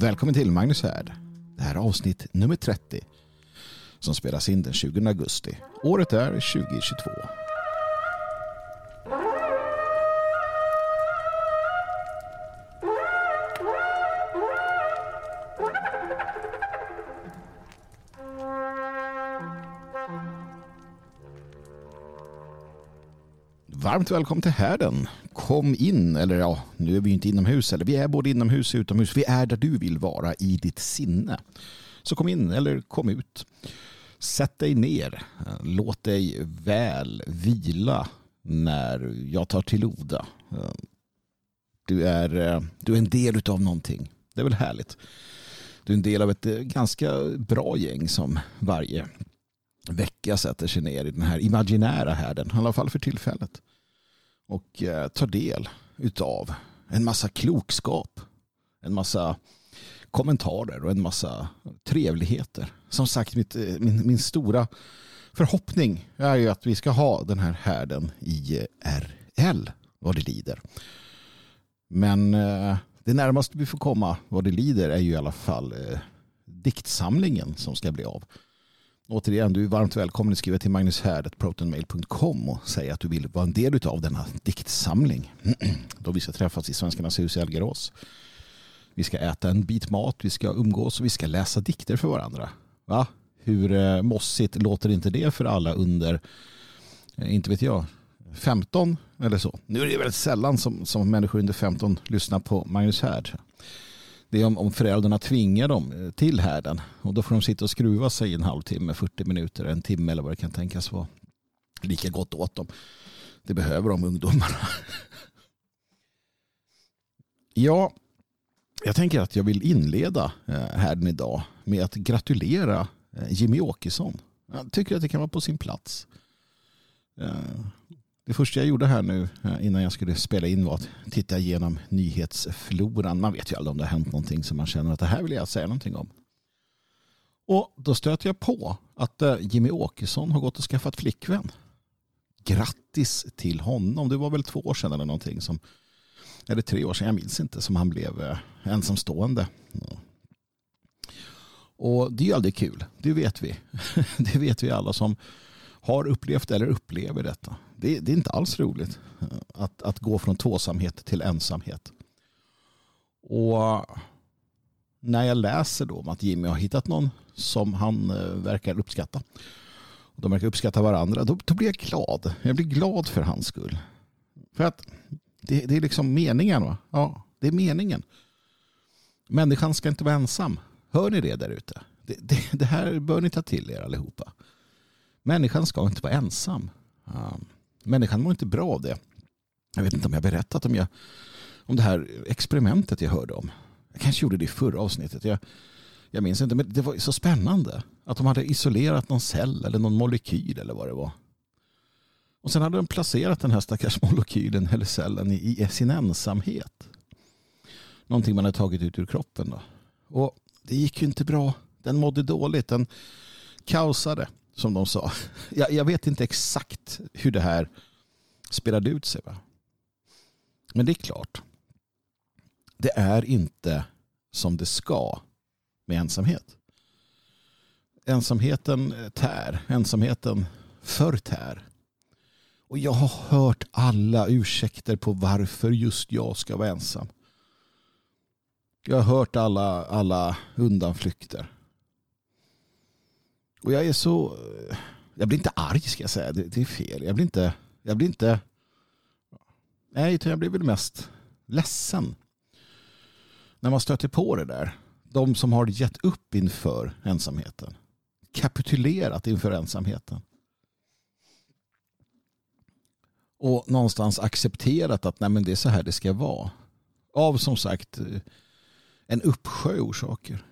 Välkommen till Magnus Härd. Det här är avsnitt nummer 30 som spelas in den 20 augusti. Året är 2022. Varmt välkommen till härden. Kom in, eller ja, nu är vi inte inomhus, eller vi är både inomhus och utomhus. Vi är där du vill vara i ditt sinne. Så kom in eller kom ut. Sätt dig ner. Låt dig väl vila när jag tar till orda. Du är, du är en del av någonting. Det är väl härligt. Du är en del av ett ganska bra gäng som varje vecka sätter sig ner i den här imaginära härden, i alla fall för tillfället. Och eh, tar del utav en massa klokskap, en massa kommentarer och en massa trevligheter. Som sagt, mitt, eh, min, min stora förhoppning är ju att vi ska ha den här härden i RL vad det lider. Men eh, det närmaste vi får komma vad det lider är ju i alla fall eh, diktsamlingen som ska bli av. Återigen, du är varmt välkommen att skriva till magnushärd.protonmail.com och säga att du vill vara en del av denna diktsamling. Då vi ska träffas i Svenskarnas hus i Algarås. Vi ska äta en bit mat, vi ska umgås och vi ska läsa dikter för varandra. Va? Hur eh, mossigt låter inte det för alla under, eh, inte vet jag, 15 eller så. Nu är det väldigt sällan som, som människor under 15 lyssnar på Magnus Härd. Det är om, om föräldrarna tvingar dem eh, till härden. Och då får de sitta och skruva sig en halvtimme, 40 minuter, en timme eller vad det kan tänkas vara. Lika gott åt dem. Det behöver de ungdomarna. ja, jag tänker att jag vill inleda eh, härden idag med att gratulera eh, Jimmy Åkesson. Jag tycker att det kan vara på sin plats. Det första jag gjorde här nu eh, innan jag skulle spela in var att titta igenom nyhetsfloran. Man vet ju aldrig om det har hänt någonting som man känner att det här vill jag säga någonting om. Och då stöter jag på att eh, Jimmy Åkesson har gått och skaffat flickvän. Grattis till honom. Det var väl två år sedan eller någonting som eller tre år sedan, jag minns inte, som han blev eh, ensamstående. Och det är ju aldrig kul, det vet vi. Det vet vi alla som har upplevt eller upplever detta. Det, det, är inte alls roligt eh, att, att gå från tvåsamhet till ensamhet. Och eh, när jag läser då om att Jimmy har hittat någon som han eh, verkar uppskatta. Och de verkar uppskatta varandra. Då, då blir jag glad. Jag blir glad för hans skull. För att det, det är liksom meningen. Va? Ja, det är meningen. Människan ska inte vara ensam. Hör ni det där ute? Det, det, det, här bör ni ta till er allihopa. Människan ska inte vara ensam. Människan mår inte bra av det. Jag vet inte om jag berättat om, jag, om det här experimentet jag hörde om. Jag kanske gjorde det i förra avsnittet. Jag, jag minns inte, men det var så spännande. Att de hade isolerat någon cell eller någon molekyl eller vad det var. Och sen hade de placerat den här stackars molekylen eller cellen i, i sin ensamhet. Någonting man hade tagit ut ur kroppen. Då. Och det gick ju inte bra. Den mådde dåligt. Den kaosade som de sa. Jag, jag, vet inte exakt hur det här spelade ut sig. Va? Men det är klart. Det är inte som det ska med ensamhet. Ensamheten tär. Ensamheten förtär. Och jag har hört alla ursäkter på varför just jag ska vara ensam. Jag har hört alla, alla undanflykter. Och jag är så... Eh, jag blir inte arg ska jag säga. Det, det är fel. Jag blir inte... Jag blir inte... Nej, jag blir väl mest ledsen. När man stöter på det där. De som har gett upp inför ensamheten. Kapitulerat inför ensamheten. Och någonstans accepterat att nej, men det är så här det ska vara. Av som sagt eh, en uppsjö orsaker.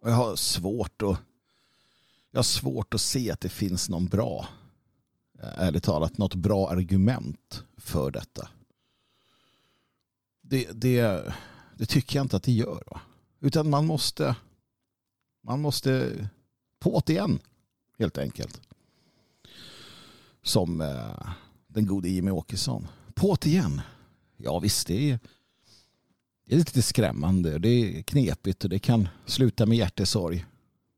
Och jag har svårt att jag har svårt att se att det finns någon bra, eh, ärligt talat, något bra argument för detta. Det, det, det tycker jag inte att det gör. Va? Utan man måste, man måste på det igen, helt enkelt. Som eh, den gode Jimmy Åkesson. På det igen. Ja visst, det är, Det är lite skrämmande. Det är knepigt och det kan sluta med hjärtesorg.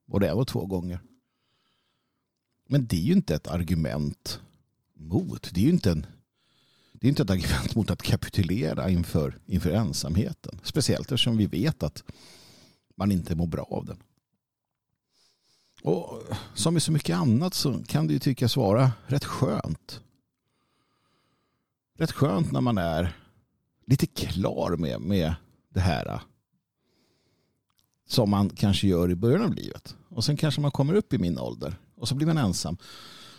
Både en och två gånger. Men det är ju inte ett argument mot. Det är ju inte, en, det är inte ett argument mot att kapitulera inför, inför ensamheten. Speciellt eftersom vi vet att man inte mår bra av den. Och som i så mycket annat så kan det ju tyckas vara rätt skönt. Rätt skönt när man är lite klar med, med det här som man kanske gör i början av livet. Och sen kanske man kommer upp i min ålder och så blir man ensam.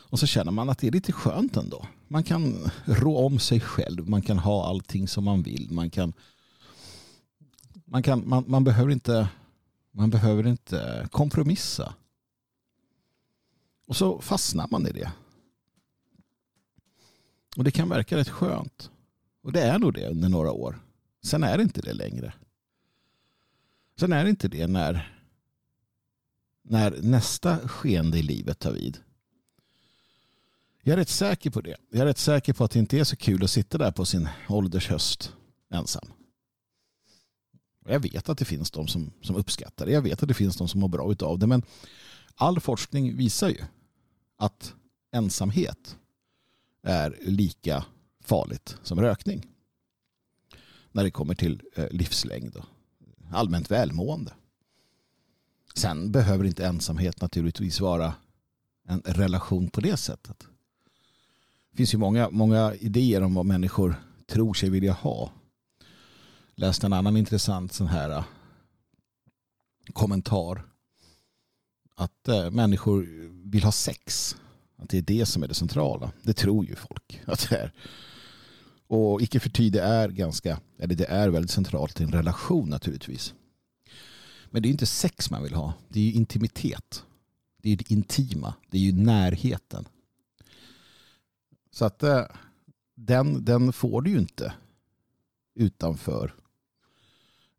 Och så känner man att det är lite skönt ändå. Man kan rå om sig själv. Man kan ha allting som man vill. Man kan man, kan, man, man, behöver inte, man behöver inte kompromissa. Och så fastnar man i det. Och det kan verka rätt skönt. Och det är nog det under några år. Sen är det inte det längre. Sen är det inte det när, när nästa skeende i livet tar vid. Jag är rätt säker på det. Jag är rätt säker på att det inte är så kul att sitta där på sin ålders höst ensam. Jag vet att det finns de som, som uppskattar det. Jag vet att det finns de som mår bra av det. Men all forskning visar ju att ensamhet är lika farligt som rökning. När det kommer till eh, livslängd och allmänt välmående. Sen behöver inte ensamhet naturligtvis vara en relation på det sättet. Det finns ju många, många idéer om vad människor tror sig vilja ha. Läste en annan intressant sån här äh, kommentar. Att äh, människor vill ha sex. Att det är det som är det centrala. Det tror ju folk att det är. Och icke förty det är ganska, eller det är väldigt centralt i en relation naturligtvis. Men det är inte sex man vill ha. Det är ju intimitet. Det är det intima. Det är ju närheten. Så att eh, den, den får du ju inte utanför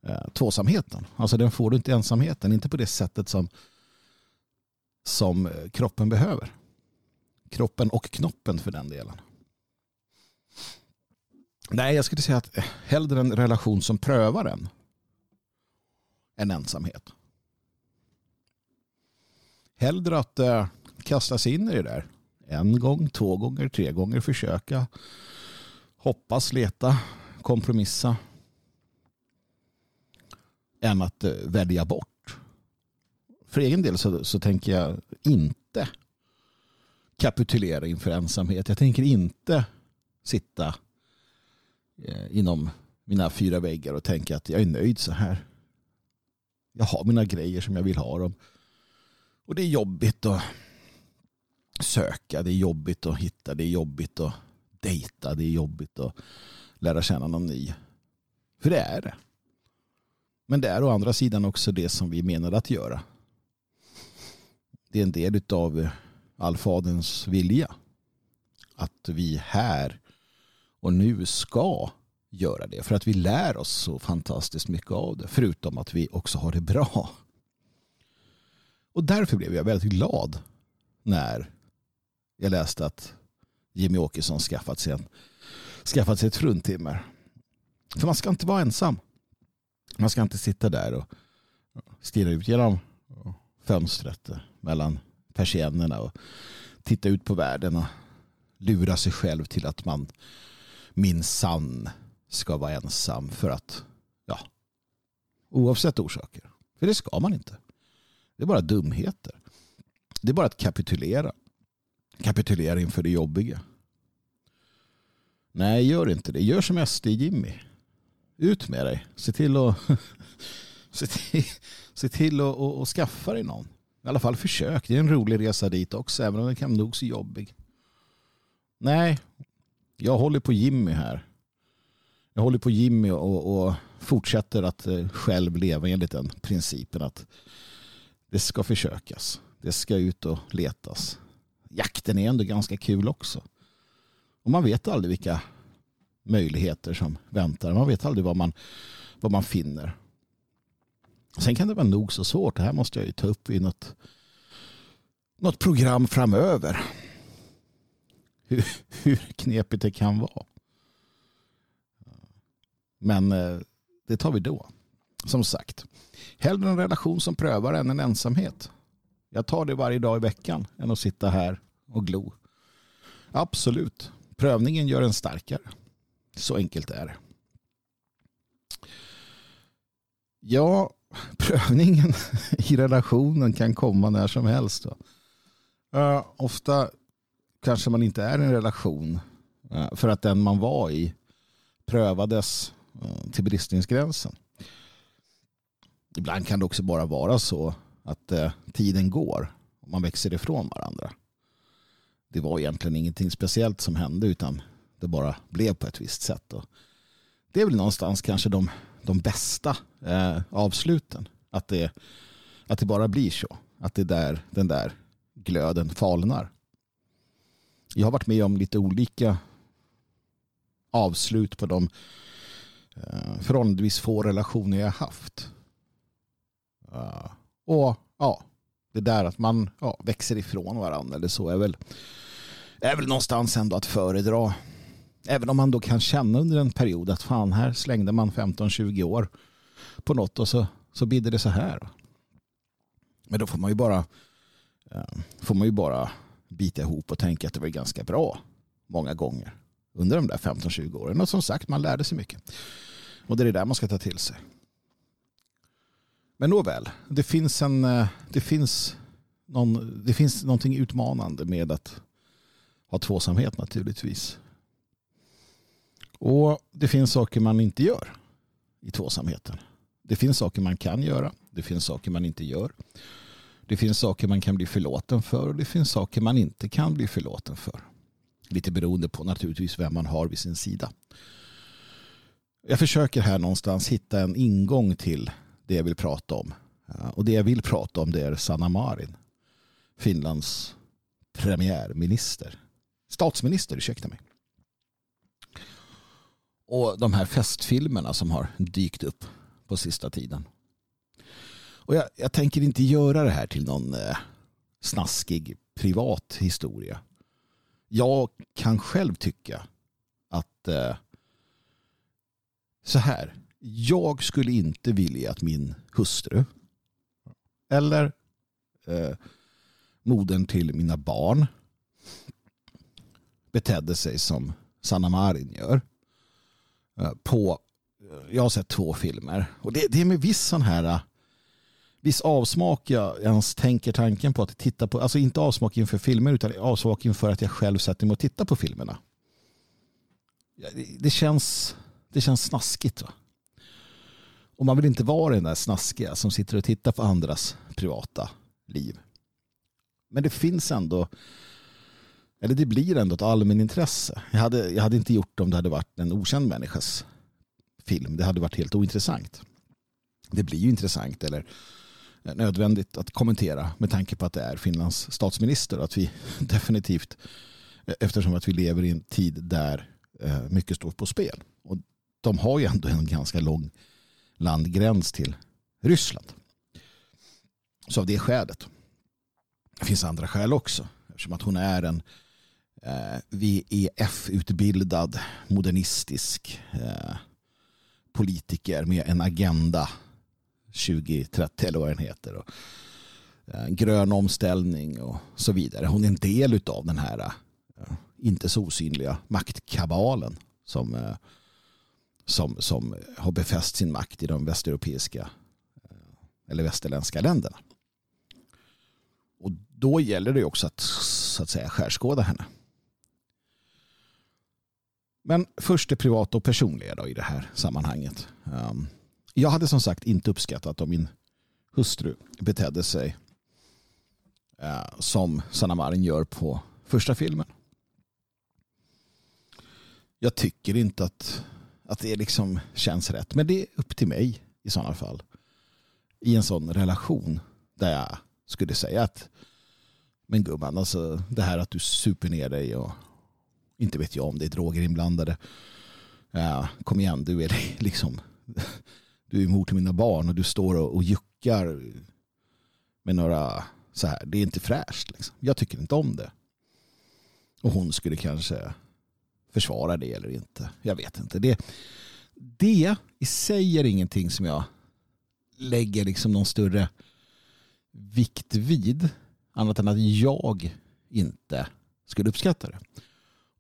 eh, tvåsamheten. Alltså den får du inte i ensamheten. Inte på det sättet som, som eh, kroppen behöver. Kroppen och knoppen för den delen. Nej, jag skulle säga att eh, hellre en relation som prövar en än ensamhet. Hellre att eh, kasta sig in i det där. En gång, två gånger, tre gånger försöka. Hoppas, leta, kompromissa. Än att eh, välja bort. För egen del så, så tänker jag inte kapitulera inför ensamhet. Jag tänker inte sitta Eh, inom mina fyra väggar och tänka att jag är nöjd så här. Jag har mina grejer som jag vill ha dem. Och det är jobbigt att söka, det är jobbigt att hitta, det är jobbigt att dejta, det är jobbigt att lära känna någon ny. För det är det. Men det är å andra sidan också det som vi menade att göra. Det är en del av allfaderns vilja. Att vi här och nu ska göra det. För att vi lär oss så fantastiskt mycket av det. Förutom att vi också har det bra. Och därför blev jag väldigt glad när jag läste att Jimmy Åkesson skaffat sig, en, skaffat sig ett fruntimmer. För man ska inte vara ensam. Man ska inte sitta där och stirra ut genom fönstret mellan persiennerna och titta ut på världen och lura sig själv till att man minsann ska vara ensam för att, ja, oavsett orsaker. För det ska man inte. Det är bara dumheter. Det är bara att kapitulera. Kapitulera inför det jobbiga. Nej, gör inte det. Gör som SD Jimmy. Ut med dig. Se till att se till, se till att och, och skaffa dig någon. I alla fall försök. Det är en rolig resa dit också, även om den kan nog så jobbig. Nej, jag håller på Jimmy här. Jag håller på Jimmy och, och fortsätter att eh, själv leva enligt den principen att det ska försökas. Det ska ut och letas. Jakten är ändå ganska kul också. Och man vet aldrig vilka möjligheter som väntar. Man vet aldrig vad man, vad man finner. Sen kan det vara nog så svårt. Det här måste jag ju ta upp i något, något program framöver hur, hur knepigt det kan vara. Men eh, det tar vi då. Som sagt, hellre en relation som prövar än en ensamhet. Jag tar det varje dag i veckan än att sitta här och glo. Absolut. Prövningen gör en starkare. Så enkelt är det. Ja, prövningen i relationen kan komma när som helst. Uh, ofta kanske man inte är i en relation uh, för att den man var i prövades Eh, till bristningsgränsen. Ibland kan det också bara vara så att eh, tiden går och man växer ifrån varandra. Det var egentligen ingenting speciellt som hände utan det bara blev på ett visst sätt. Och det är väl någonstans kanske de de bästa eh, avsluten. Att det, att det bara blir så. Att det där, den där glöden falnar. Jag har varit med om lite olika avslut på de Eh, förhållandevis få relationer jag haft. Eh, och ja, det där att man ja, växer ifrån varandra eller så är väl, är väl någonstans ändå att föredra. Även om man då kan känna under en period att fan här slängde man 15-20 år på något och så, så bidde det så här. Men då får man ju bara eh, får man ju bara bita ihop och tänka att det var ganska bra många gånger under de där 15-20 åren. Och som sagt, man lärde sig mycket. Och det är det där man ska ta till sig. Men nåväl, det finns, en, eh, det finns, någon, det finns någonting utmanande med att ha tvåsamhet naturligtvis. Och det finns saker man inte gör i tvåsamheten. Det finns saker man kan göra. Det finns saker man inte gör. Det finns saker man kan bli förlåten för och det finns saker man inte kan bli förlåten för. Lite beroende på naturligtvis vem man har vid sin sida. Jag försöker här någonstans hitta en ingång till det jag vill prata om. Eh, och det jag vill prata om det är Sanna Marin. Finlands premiärminister. Statsminister, ursäkta mig. Och de här festfilmerna som har dykt upp på sista tiden. Och jag, jag tänker inte göra det här till någon eh, snaskig privat historia. Jag kan själv tycka att eh, så här. Jag skulle inte vilja att min hustru eller eh, modern till mina barn betedde sig som Sanna Marin gör. Eh, på, jag har sett två filmer. Och det, det är med viss sån här eh, viss avsmak jag ens tänker tanken på att titta på, alltså inte avsmak inför filmer utan avsmak inför att jag själv sätter mig och tittar på filmerna. Det känns, det känns snaskigt. Va? Och man vill inte vara den där snaskiga som sitter och tittar på andras privata liv. Men det finns ändå eller det blir ändå ett allmänintresse. Jag hade, jag hade inte gjort det om det hade varit en okänd människas film. Det hade varit helt ointressant. Det blir ju intressant eller nödvändigt att kommentera med tanke på att det är Finlands statsminister. och Att vi definitivt, eftersom att vi lever i en tid där eh, mycket står på spel. Och de har ju ändå en ganska lång landgräns till Ryssland. Så av det skälet. Det finns andra skäl också. Eftersom att hon är en eh, VEF-utbildad modernistisk eh, politiker med en agenda 2030 eller vad den heter. Och, eh, grön omställning och så vidare. Hon är en del av den här eh, inte så osynliga maktkabalen som, eh, som, som har befäst sin makt i de västeuropeiska eller västerländska länderna. Och då gäller det också att så att säga skärskåda henne. Men först det privata och personliga då i det här sammanhanget. Ehm, jag hade som sagt inte uppskattat om min hustru betedde sig eh, som Sanna Marin gör på första filmen. Jag tycker inte att, att det liksom känns rätt. Men det är upp till mig i sådana fall. I en sån relation där jag skulle säga att men gumman, alltså det här att du super ner dig och inte vet jag om det är droger inblandade. Ja, kom igen, du är liksom du är mor till mina barn och du står och, och juckar med några så här. Det är inte fräscht. Liksom. Jag tycker inte om det. Och hon skulle kanske försvara det eller inte. Jag vet inte. Det, det i sig är ingenting som jag lägger liksom någon större vikt vid. Annat än att jag inte skulle uppskatta det.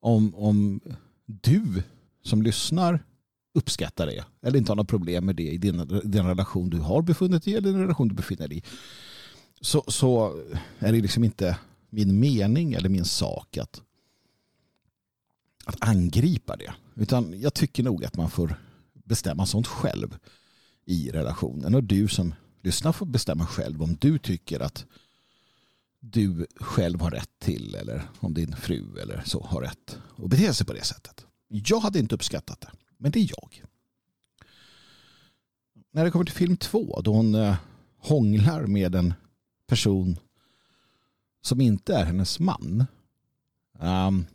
Om, om du som lyssnar uppskattar det eller inte har några problem med det i din, den relation du har befunnit dig i eller den relation du befinner dig i så, så är det liksom inte min mening eller min sak att, att angripa det. Utan jag tycker nog att man får bestämma sånt själv i relationen. Och du som lyssnar får bestämma själv om du tycker att du själv har rätt till eller om din fru eller så har rätt att bete sig på det sättet. Jag hade inte uppskattat det, men det är jag. När det kommer till film två då hon eh, hånglar med en person som inte är hennes man um,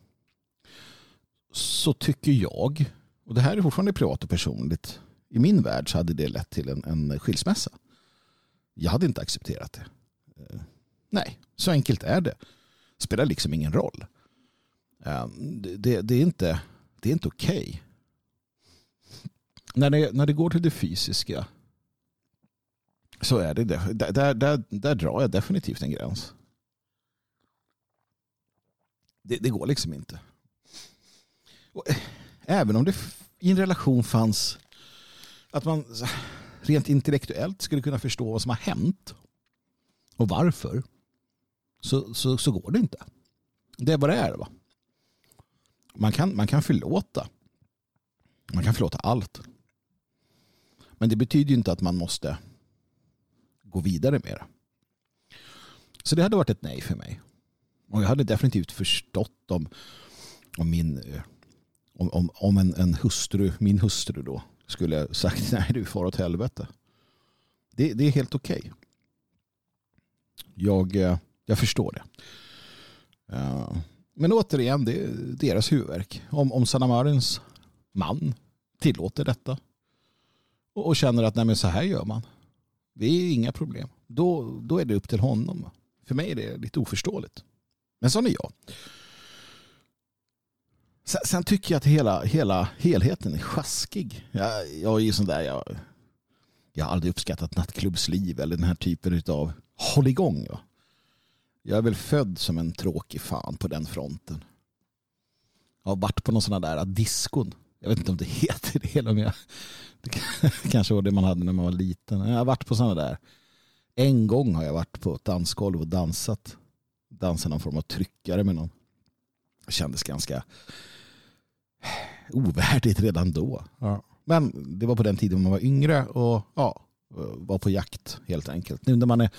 så tycker jag, och det här är fortfarande privat och personligt, i min värld så hade det lett till en, en skilsmässa. Jag hade inte accepterat det. Uh, nej, så enkelt är det. Spelar liksom ingen roll. Uh, det, det, är inte, det är inte okej. Okay. När det, när det går till det fysiska så är det. Där, där, där, där drar jag definitivt en gräns. Det, det går liksom inte. Och, eh, även om det i en relation fanns att man rent intellektuellt skulle kunna förstå vad som har hänt och varför så, så, så går det inte. Det är vad det är. Va? Man, kan, man kan förlåta. Man kan förlåta allt. Men det betyder inte att man måste gå vidare med det. Så det hade varit ett nej för mig. Och jag hade definitivt förstått om, om min eh, om, om, om en, en hustru, min hustru då, skulle sagt nej du far åt helvete. Det, det är helt okej. Okay. Jag, eh, jag förstår det. Eh, men återigen, det är deras huvudverk. Om, om Sanna Marins man tillåter detta och, och känner att nej men så här gör man. Det är inga problem. Då, då är det upp till honom. För mig är det lite oförståeligt. Men sån är jag. Sen, sen, tycker jag att hela, hela helheten är sjaskig. Jag, jag är ju sån där, jag, jag har aldrig uppskattat nattklubbsliv eller den här typen av hålligång. Va? Jag är väl född som en tråkig fan på den fronten. Jag har varit på någon sån där diskon. Jag vet inte om det heter det. Eller om jag, det kanske var det man hade när man var liten. Jag har varit på sådana där. En gång har jag varit på ett dansgolv och dansat. Dansat någon form av tryckare med någon. Det kändes ganska ovärdigt redan då. Ja. Men det var på den tiden man var yngre och ja, var på jakt helt enkelt. Nu när man är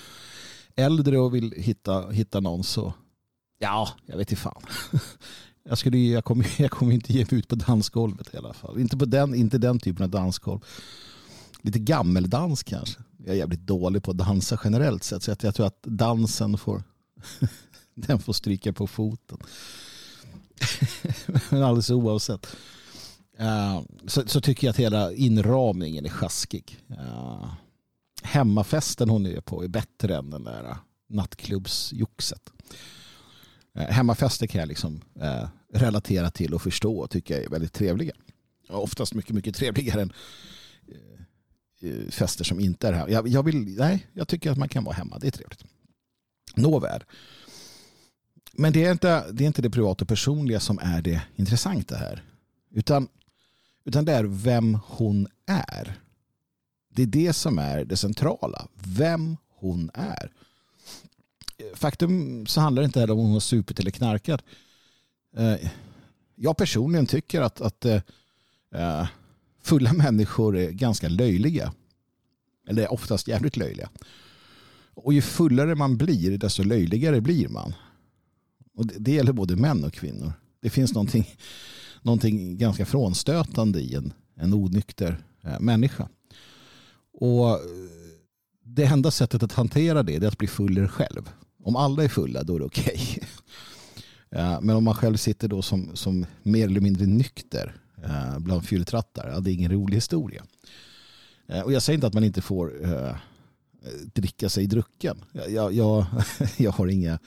äldre och vill hitta, hitta någon så ja, jag vet inte fan. Jag, skulle, jag, kommer, jag kommer inte ge mig ut på dansgolvet i alla fall. Inte, på den, inte den typen av dansgolv. Lite gammeldans kanske. Jag är jävligt dålig på att dansa generellt sett. Så jag tror att dansen får, den får stryka på foten. Men alldeles oavsett. Uh, så, så, tycker jag att hela inramningen är sjaskig. Uh, hemmafesten hon är på är bättre än den där nattklubbsjoxet. Eh, hemmafester kan jag liksom eh, relatera till och förstå och tycka är väldigt trevliga. Oftast mycket, mycket trevligare än eh, fester som inte är här. Jag, jag, vill, nej, jag tycker att man kan vara hemma. Det är trevligt. Nåväl. Men det är, inte, det är inte det privata och personliga som är det intressanta här. Utan, utan det är vem hon är. Det är det som är det centrala. Vem hon är. Faktum så handlar det inte heller om hon har supit eller knarkat. Eh, jag personligen tycker att, att eh, eh, fulla människor är ganska löjliga. Eller oftast jävligt löjliga. Och ju fullare man blir, desto löjligare blir man. Och det, det gäller både män och kvinnor. Det finns någonting, någonting ganska frånstötande i en, en onykter människa. Och det enda sättet att hantera det är att bli fuller själv. Om alla är fulla då är det okej. Okay. Eh, men om man själv sitter då som, som mer eller mindre nykter eh, bland fylltrattar, ja, det är ingen rolig historia. Eh, och jag säger inte att man inte får dricka sig drucken. Jag, jag, jag har inga,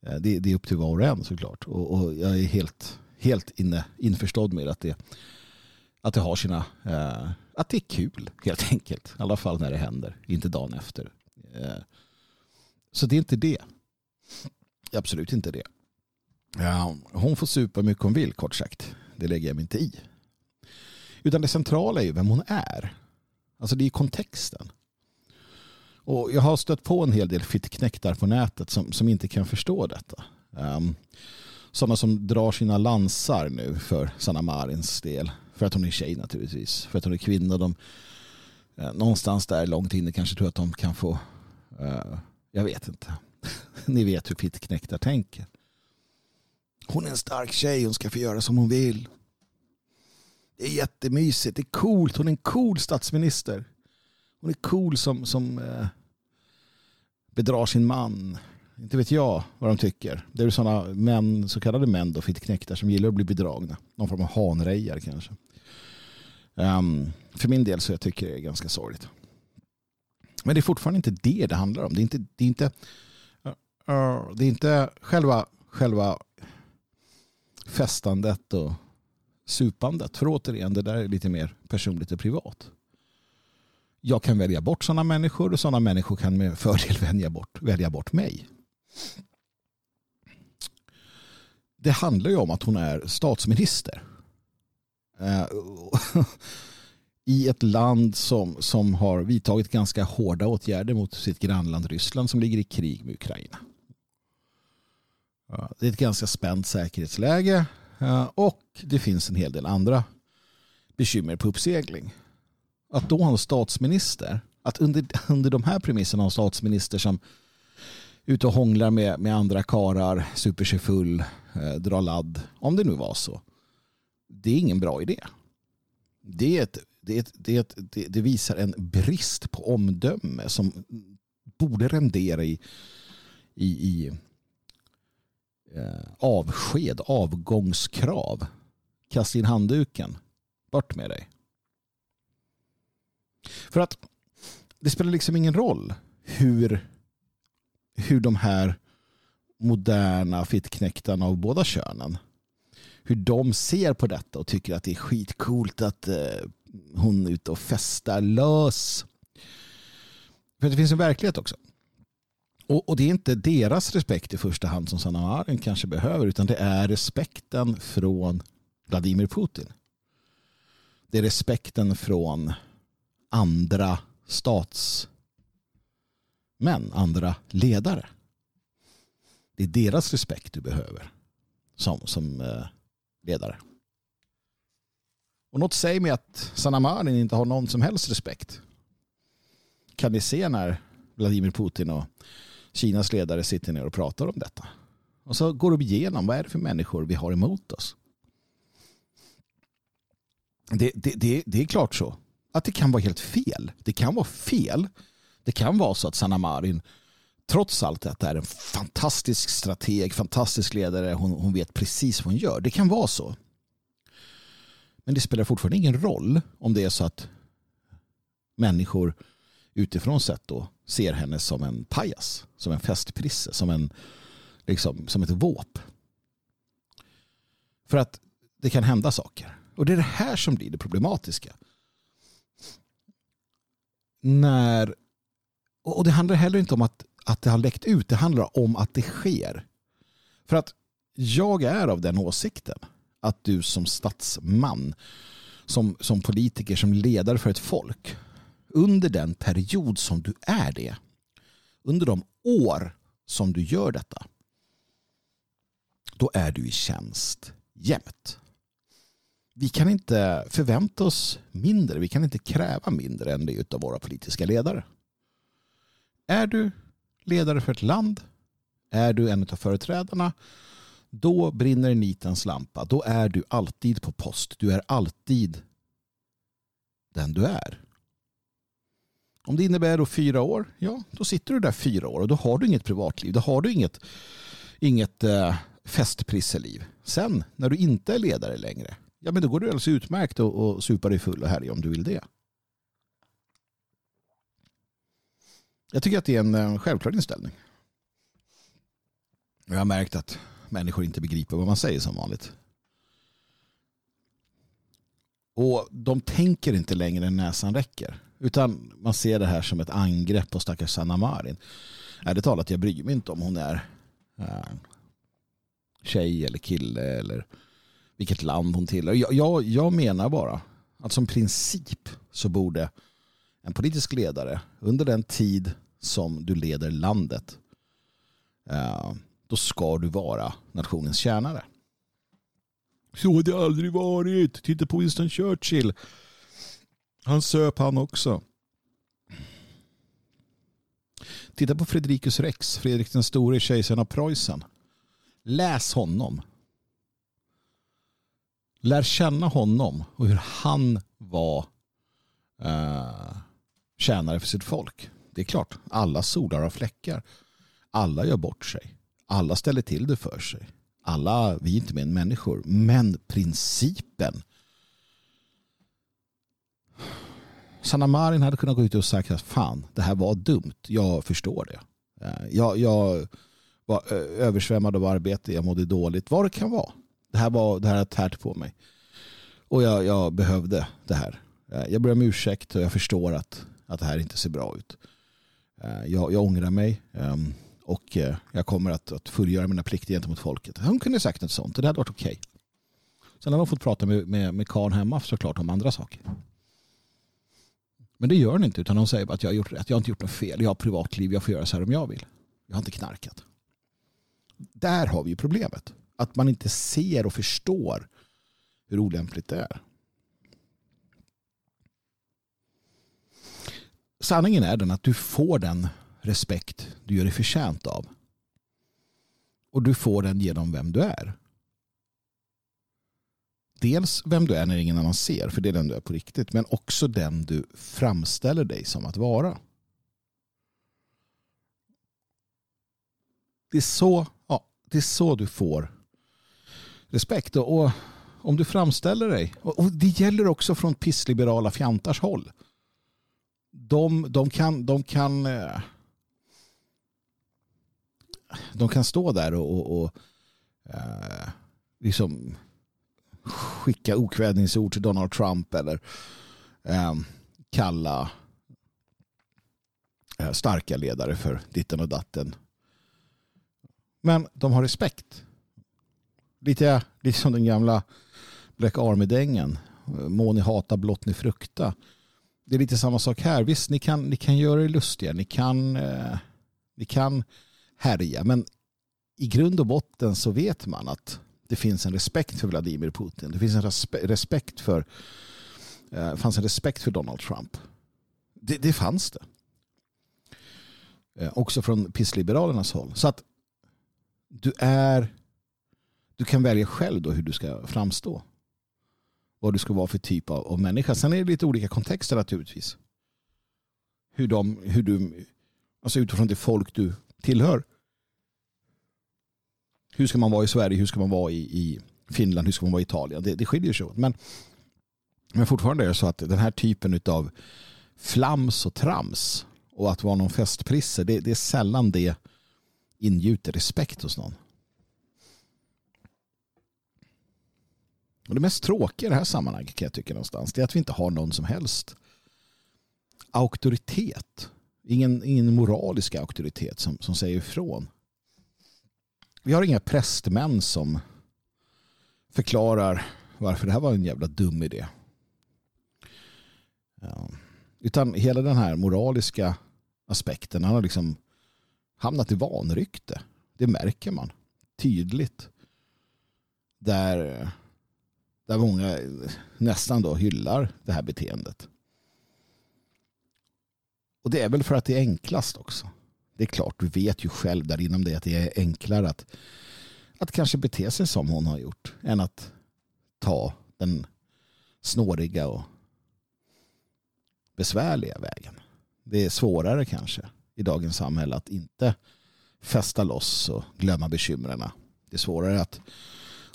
det, det, är upp till var och en såklart. Och, och jag är helt, helt inne, införstådd med att det, Att det har sina, att det är kul helt enkelt. I alla fall när det händer, inte dagen efter. Så det är inte det. Absolut inte det. Ja, hon får supa mycket hon vill kort sagt. Det lägger jag mig inte i. Utan det centrala är ju vem hon är. Alltså det är kontexten. Och jag har stött på en hel del fittknäktar på nätet som, som inte kan förstå detta. Ehm, um, sådana som drar sina lansar nu för Sanna Marins del. För att hon är tjej naturligtvis. För att hon är kvinna. De, eh, någonstans där långt inne kanske tror att de kan få, eh, jag vet inte. Ni vet hur fittknäktar tänker. Hon är en stark tjej, hon ska få göra som hon vill. Det är jättemysigt, det är coolt, hon är en cool statsminister. Hon är cool som, som eh, bedrar sin man. Inte vet jag vad de tycker. Det är sådana män, så kallade män då, fittknäktar som gillar att bli bedragna. Någon form av hanrejar kanske. Um, för min del så jag tycker det är ganska sorgligt. Men det är fortfarande inte det det handlar om. Det är inte, det är inte, uh, det är inte själva, själva festandet och supandet. För återigen, det där är lite mer personligt och privat. Jag kan välja bort sådana människor och sådana människor kan med fördel välja bort, välja bort mig. Det handlar ju om att hon är statsminister. Eh, I ett land som, som har vidtagit ganska hårda åtgärder mot sitt grannland Ryssland som ligger i krig med Ukraina. Det är ett ganska spänt säkerhetsläge och det finns en hel del andra bekymmer på uppsegling. Att då ha en statsminister, att under, under de här premisserna ha en statsminister som är ute och hånglar med, med andra karar, super sig full, eh, drar ladd, om det nu var så. Det är ingen bra idé. Det, är ett, det, det, det, det visar en brist på omdöme som borde rendera i, i, i eh, avsked, avgångskrav. Kasta in handduken. Bort med dig. För att det spelar liksom ingen roll hur, hur de här moderna fittknäktarna av båda könen hur de ser på detta och tycker att det är skitcoolt att eh, hon är ute och festar lös. För det finns en verklighet också. Och, och, det är inte deras respekt i första hand som Sanna Marin kanske behöver utan det är respekten från Vladimir Putin. Det är respekten från andra statsmän, andra ledare. Det är deras respekt du behöver som, som eh, ledare. Och något säger mig att Sanna Marin inte har någon som helst respekt. Kan ni se när Vladimir Putin och Kinas ledare sitter ner och pratar om detta. Och så går de igenom vad är det för människor vi har emot oss. Det, det, det, det är klart så att det kan vara helt fel. Det kan vara fel. Det kan vara så att Sanna Marin trots allt detta är en fantastisk strateg, fantastisk ledare. Hon, hon vet precis vad hon gör. Det kan vara så. Men det spelar fortfarande ingen roll om det är så att människor utifrån sett då ser henne som en pajas, som en festprisse, som, en, liksom, som ett våp. För att det kan hända saker. Och det är det här som blir det problematiska. När, och det handlar heller inte om att, att det har läckt ut, det handlar om att det sker. För att jag är av den åsikten att du som statsman, som, som politiker, som ledare för ett folk under den period som du är det, under de år som du gör detta, då är du i tjänst jämt. Vi kan inte förvänta oss mindre, vi kan inte kräva mindre än det av våra politiska ledare. Är du ledare för ett land, är du en av företrädarna, då brinner nitens lampa. Då är du alltid på post. Du är alltid den du är. Om det innebär då fyra år, ja då sitter du där fyra år och då har du inget privatliv. Då har du inget, inget äh, festprisseliv. Sen när du inte är ledare längre, ja men då går det alldeles utmärkt att och supa dig full och härja om du vill det. Jag tycker att det är en, en självklar inställning. Jag har märkt att människor inte begriper vad man säger som vanligt. Och de tänker inte längre än näsan räcker. Utan man ser det här som ett angrepp på stackars Sanna Marin. Ärligt talat, jag bryr mig inte om hon är äh, tjej eller kille eller vilket land hon tillhör. Jag, jag, jag menar bara att som princip så borde en politisk ledare under den tid som du leder landet äh, då ska du vara nationens tjänare. Så har det aldrig varit. Titta på Winston Churchill. Han söp han också. Titta på Fredrikus Rex, Fredrik den store, kejsaren av Preussen. Läs honom. Lär känna honom och hur han var eh, tjänare för sitt folk. Det är klart, alla solar har fläckar. Alla gör bort sig. Alla ställer till det för sig. Alla, vi är inte mer än människor. Men principen. Sanna Marin hade kunnat gå ut och sagt att fan, det här var dumt. Jag förstår det. Eh, jag, jag var eh, översvämmad av arbete, jag mådde dåligt. Vad det kan vara. Det här, var, det här har tärt på mig. Och jag, jag behövde det här. Eh, jag ber om ursäkt och jag förstår att, att det här inte ser bra ut. Jag, jag ångrar mig. Ehm, och eh, jag kommer att, att fullgöra mina plikter gentemot folket. Hon kunde sagt något sånt det hade varit okej. Okay. Sen har hon fått prata med, med, med Karl hemma såklart om andra saker. Men det gör hon inte utan hon säger bara att jag har gjort rätt. Jag har inte gjort något fel. Jag har privatliv. Jag får göra så här om jag vill. Jag har inte knarkat. Där har vi ju problemet. Att man inte ser och förstår hur olämpligt det är. Sanningen är den att du får den respekt du gör dig förtjänt av. Och du får den genom vem du är. Dels vem du är när ingen annan ser, för det är den du är på riktigt. Men också den du framställer dig som att vara. Det är så, ja, det är så du får respekt. Och, om du framställer dig, och det gäller också från pissliberala fjantars håll. De, de, kan, de kan eh, de kan stå där och, och, och eh, liksom skicka okvädningsord till Donald Trump eller eh, kalla eh, starka ledare för ditten och datten. Men de har respekt. Lite, lite som den gamla Black Army-dängen. Må ni hata, blott ni frukta. Det är lite samma sak här. Visst, ni kan, ni kan göra er lustiga. Ni kan, eh, ni kan härja. Men i grund och botten så vet man att det finns en respekt för Vladimir Putin. Det finns en respekt för eh, fanns en respekt för Donald Trump. Det, det fanns det. Eh, också från pissliberalernas håll. Så att du är du kan välja själv då hur du ska framstå. Vad du ska vara för typ av, av människa. Sen är det lite olika kontexter naturligtvis. Hur, de, hur du, alltså utifrån det folk du tillhör hur ska man vara i Sverige, hur ska man vara i, i Finland, hur ska man vara i Italien. Det, det skiljer sig åt. Men, men fortfarande är det så att den här typen av flams och trams och att vara någon festprisse, det, det är sällan det ingjuter respekt hos någon. Och det mest tråkiga i det här sammanhanget kan jag tycka någonstans det är att vi inte har någon som helst auktoritet. Ingen, ingen moralisk auktoritet som, som säger ifrån. Vi har inga prästmän som förklarar varför det här var en jävla dum idé. Ja. Utan hela den här moraliska aspekten han har liksom hamnat i vanrykte. Det märker man tydligt. Där, där många nästan då hyllar det här beteendet. Och det är väl för att det är enklast också det är klart, du vet ju själv där inom dig att det är enklare att, att kanske bete sig som hon har gjort än att ta den snåriga och besvärliga vägen. Det är svårare kanske i dagens samhälle att inte fästa loss och glömma bekymren. Det är svårare att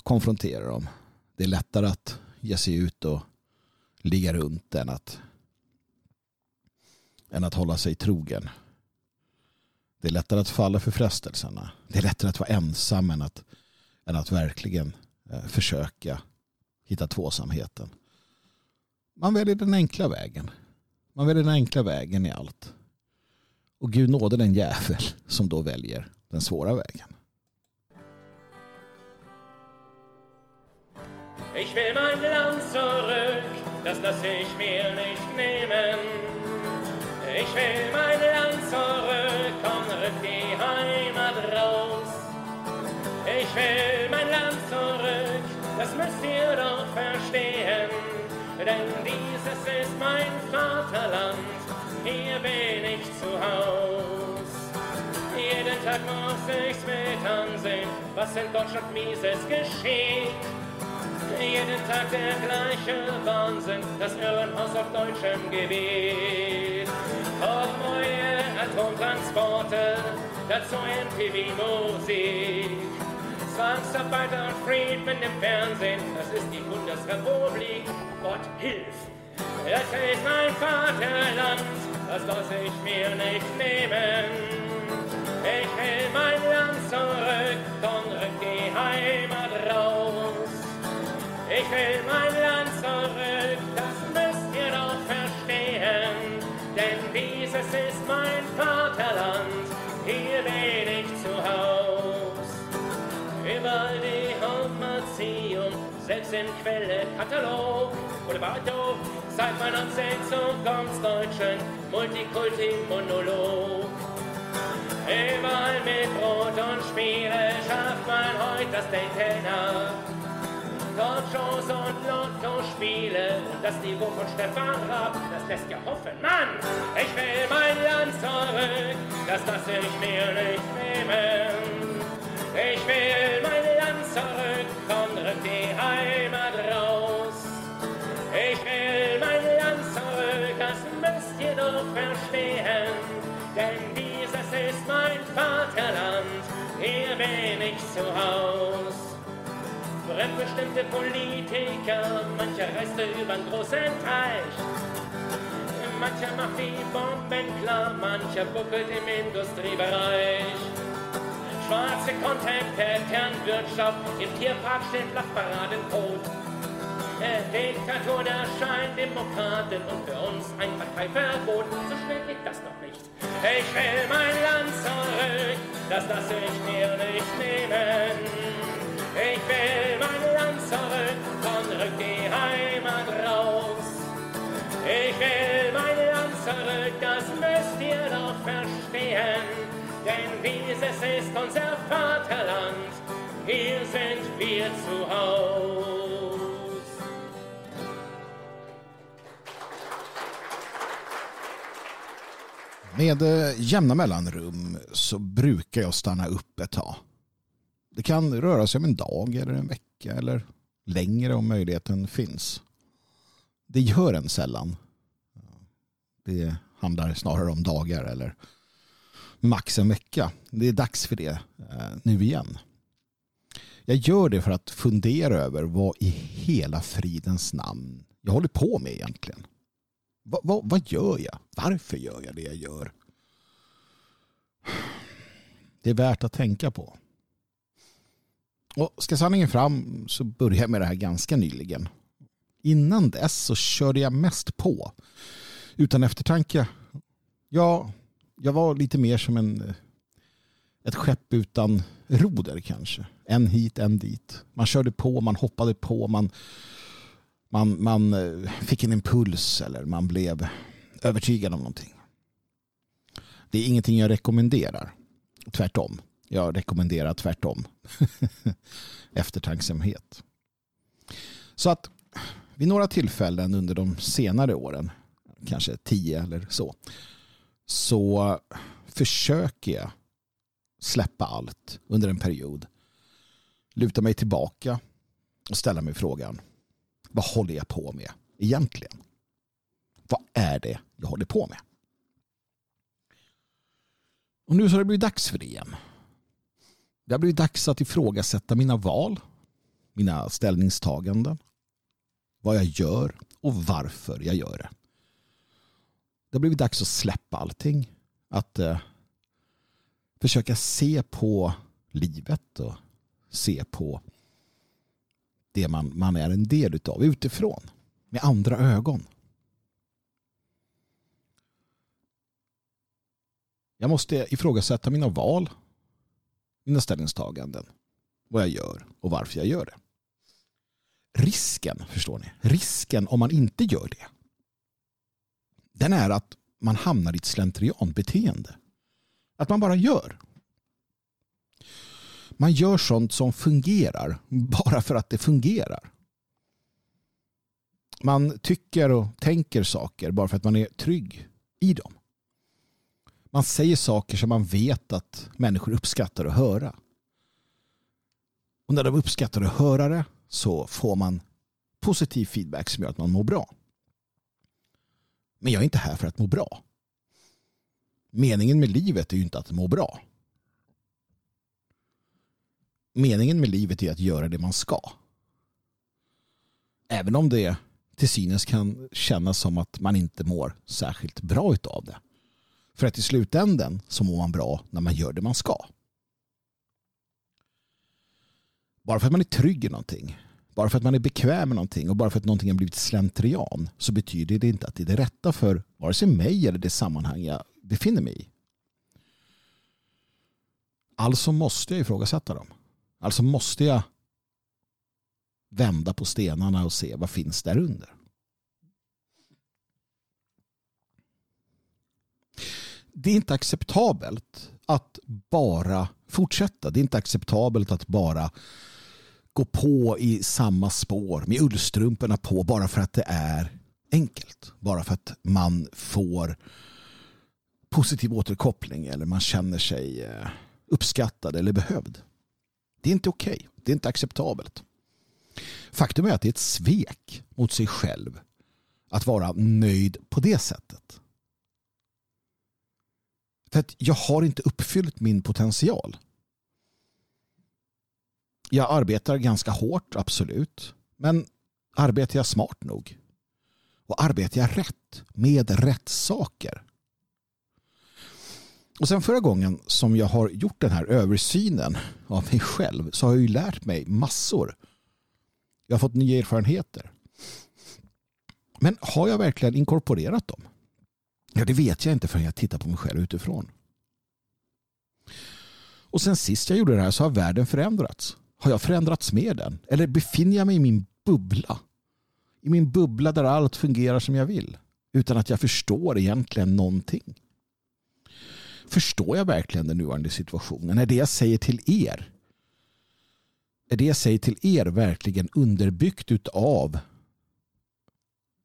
konfrontera dem. Det är lättare att ge sig ut och ligga runt än att, än att hålla sig trogen det är lättare att falla för frestelserna. Det är lättare att vara ensam än att, än att verkligen eh, försöka hitta tvåsamheten. man väljer den enkla vägen. Man väljer den enkla vägen i allt. Och Gud nåde den jävel som då väljer den svåra vägen. Ich will mein Land zurück, das lasse ich mir nicht nehmen. Ich will mein Land zurück, rück die Heimat raus. Ich will mein Land zurück, das müsst ihr doch verstehen. Denn dieses ist mein Vaterland, hier bin ich zu Haus. Jeden Tag muss ich's mit ansehen, was in Deutschland mieses geschieht. Jeden Tag der gleiche Wahnsinn, das Irrenhaus auf deutschem Gebiet. Auf neue Atomtransporte, dazu NTV-Musik. Zwangsarbeiter und Friedman im Fernsehen, das ist die Bundesrepublik. Gott hilf! Das ist mein Vaterland, das lass ich mir nicht nehmen. Ich will mein Land zurück, und Ich will mein Land zurück, das müsst ihr doch verstehen. Denn dieses ist mein Vaterland, hier bin ich zu Haus. Überall die Hormerziehung, selbst im Quelle-Katalog. Oder Bardo, seit meiner Zukunft deutschen Multikulti-Monolog. Überall mit Brot und Spiele schafft man heute das Denken ab. Talkshows und Lotto-Spiele das Niveau von Stefan Raab, das lässt ja hoffen. Mann, ich will mein Land zurück, das lass ich mir nicht nehmen. Ich will mein Land zurück, komm, rück die Heimat raus. Ich will mein Land zurück, das müsst ihr doch verstehen. Denn dieses ist mein Vaterland, hier bin ich zu Haus. Fremdbestimmte Politiker, mancher reiste über einen großen Teich. Mancher macht die Bomben klar, mancher buckelt im Industriebereich. Schwarze Content, Kernwirtschaft, im Tierpark steht Flachparadencode. Äh, Diktatur der Scheindemokraten und für uns ein Parteiverbot. So schnell geht das noch nicht. Ich will mein Land zurück, das lasse ich mir nicht nehmen. Ich will mein Land zurück, von rück die Heimat raus. Ich will mein Land zurück, das müsst ihr doch verstehen. Denn dieses ist unser Vaterland, hier sind wir zu Haus. Med eh, jämna mellanrum så brukar jag stanna upp ett tag. Det kan röra sig om en dag eller en vecka eller längre om möjligheten finns. Det gör en sällan. Det handlar snarare om dagar eller max en vecka. Det är dags för det eh, nu igen. Jag gör det för att fundera över vad i hela fridens namn jag håller på med egentligen. Vad, vad, vad gör jag? Varför gör jag det jag gör? Det är värt att tänka på. Och ska sanningen fram så började jag med det här ganska nyligen. Innan dess så körde jag mest på. Utan eftertanke. Ja, jag var lite mer som en, eh, ett skepp utan roder kanske. En hit, en dit. Man körde på, man hoppade på, man, man, man eh, fick en impuls eller man blev övertygad om någonting. Det är ingenting jag rekommenderar. Tvärtom. Jag rekommenderar tvärtom. Eftertanksamhet. Så att vid några tillfällen under de senare åren, kanske tio eller så, så försöker jag släppa allt under en period. Luta mig tillbaka och ställa mig frågan, vad håller jag på med egentligen? Vad är det jag håller på med? Och nu så har det blivit dags för det igen. Det har blivit dags att ifrågasätta mina val, mina ställningstaganden, vad jag gör och varför jag gör det. Det har blivit dags att släppa allting. Att eh, försöka se på livet och se på det man, man är en del av utifrån med andra ögon. Jag måste ifrågasätta mina val, mina ställningstaganden, vad jag gör och varför jag gör det. Risken, förstår ni, risken om man inte gör det, den är att man hamnar i ett slentrianbeteende. Att man bara gör. Man gör sånt som fungerar bara för att det fungerar. Man tycker och tänker saker bara för att man är trygg i dem. Man säger saker som man vet att människor uppskattar att höra. Och när de uppskattar att höra det så får man positiv feedback som gör att man mår bra. Men jag är inte här för att må bra. Meningen med livet är ju inte att må bra. Meningen med livet är att göra det man ska. Även om det till synes kan kännas som att man inte mår särskilt bra av det. För att i slutändan så mår man bra när man gör det man ska. Bara för att man är trygg i någonting, bara för att man är bekväm med någonting och bara för att någonting har blivit slentrian så betyder det inte att det är det rätta för vare sig mig eller det sammanhang jag befinner mig i. Alltså måste jag ifrågasätta dem. Alltså måste jag vända på stenarna och se vad finns där under. Det är inte acceptabelt att bara fortsätta. Det är inte acceptabelt att bara gå på i samma spår med ullstrumporna på bara för att det är enkelt. Bara för att man får positiv återkoppling eller man känner sig eh, uppskattad eller behövd. Det är inte okej. Okay. Det är inte acceptabelt. Faktum är att det är ett svek mot sig själv att vara nöjd på det sättet. För att jag har inte uppfyllt min potential. Jag arbetar ganska hårt, absolut. Men arbetar jag smart nog? Och arbetar jag rätt med rätt saker? Och sen förra gången som jag har gjort den här översynen av mig själv så har jag ju lärt mig massor. Jag har fått nya erfarenheter. Men har jag verkligen inkorporerat dem? Ja, det vet jag inte förrän jag tittar på mig själv utifrån. Och sen sist jag gjorde det här så har världen förändrats. Har jag förändrats med den? Eller befinner jag mig i min bubbla? I min bubbla där allt fungerar som jag vill. Utan att jag förstår egentligen någonting. Förstår jag verkligen den nuvarande situationen? Är det jag säger till er är det jag säger till er verkligen underbyggt av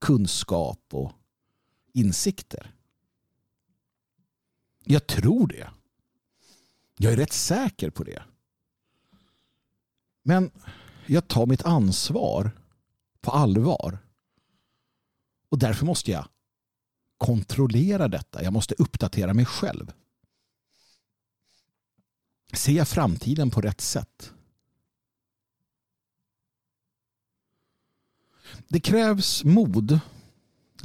kunskap och insikter? Jag tror det. Jag är rätt säker på det. Men jag tar mitt ansvar på allvar. Och därför måste jag kontrollera detta. Jag måste uppdatera mig själv. Ser jag framtiden på rätt sätt? Det krävs mod.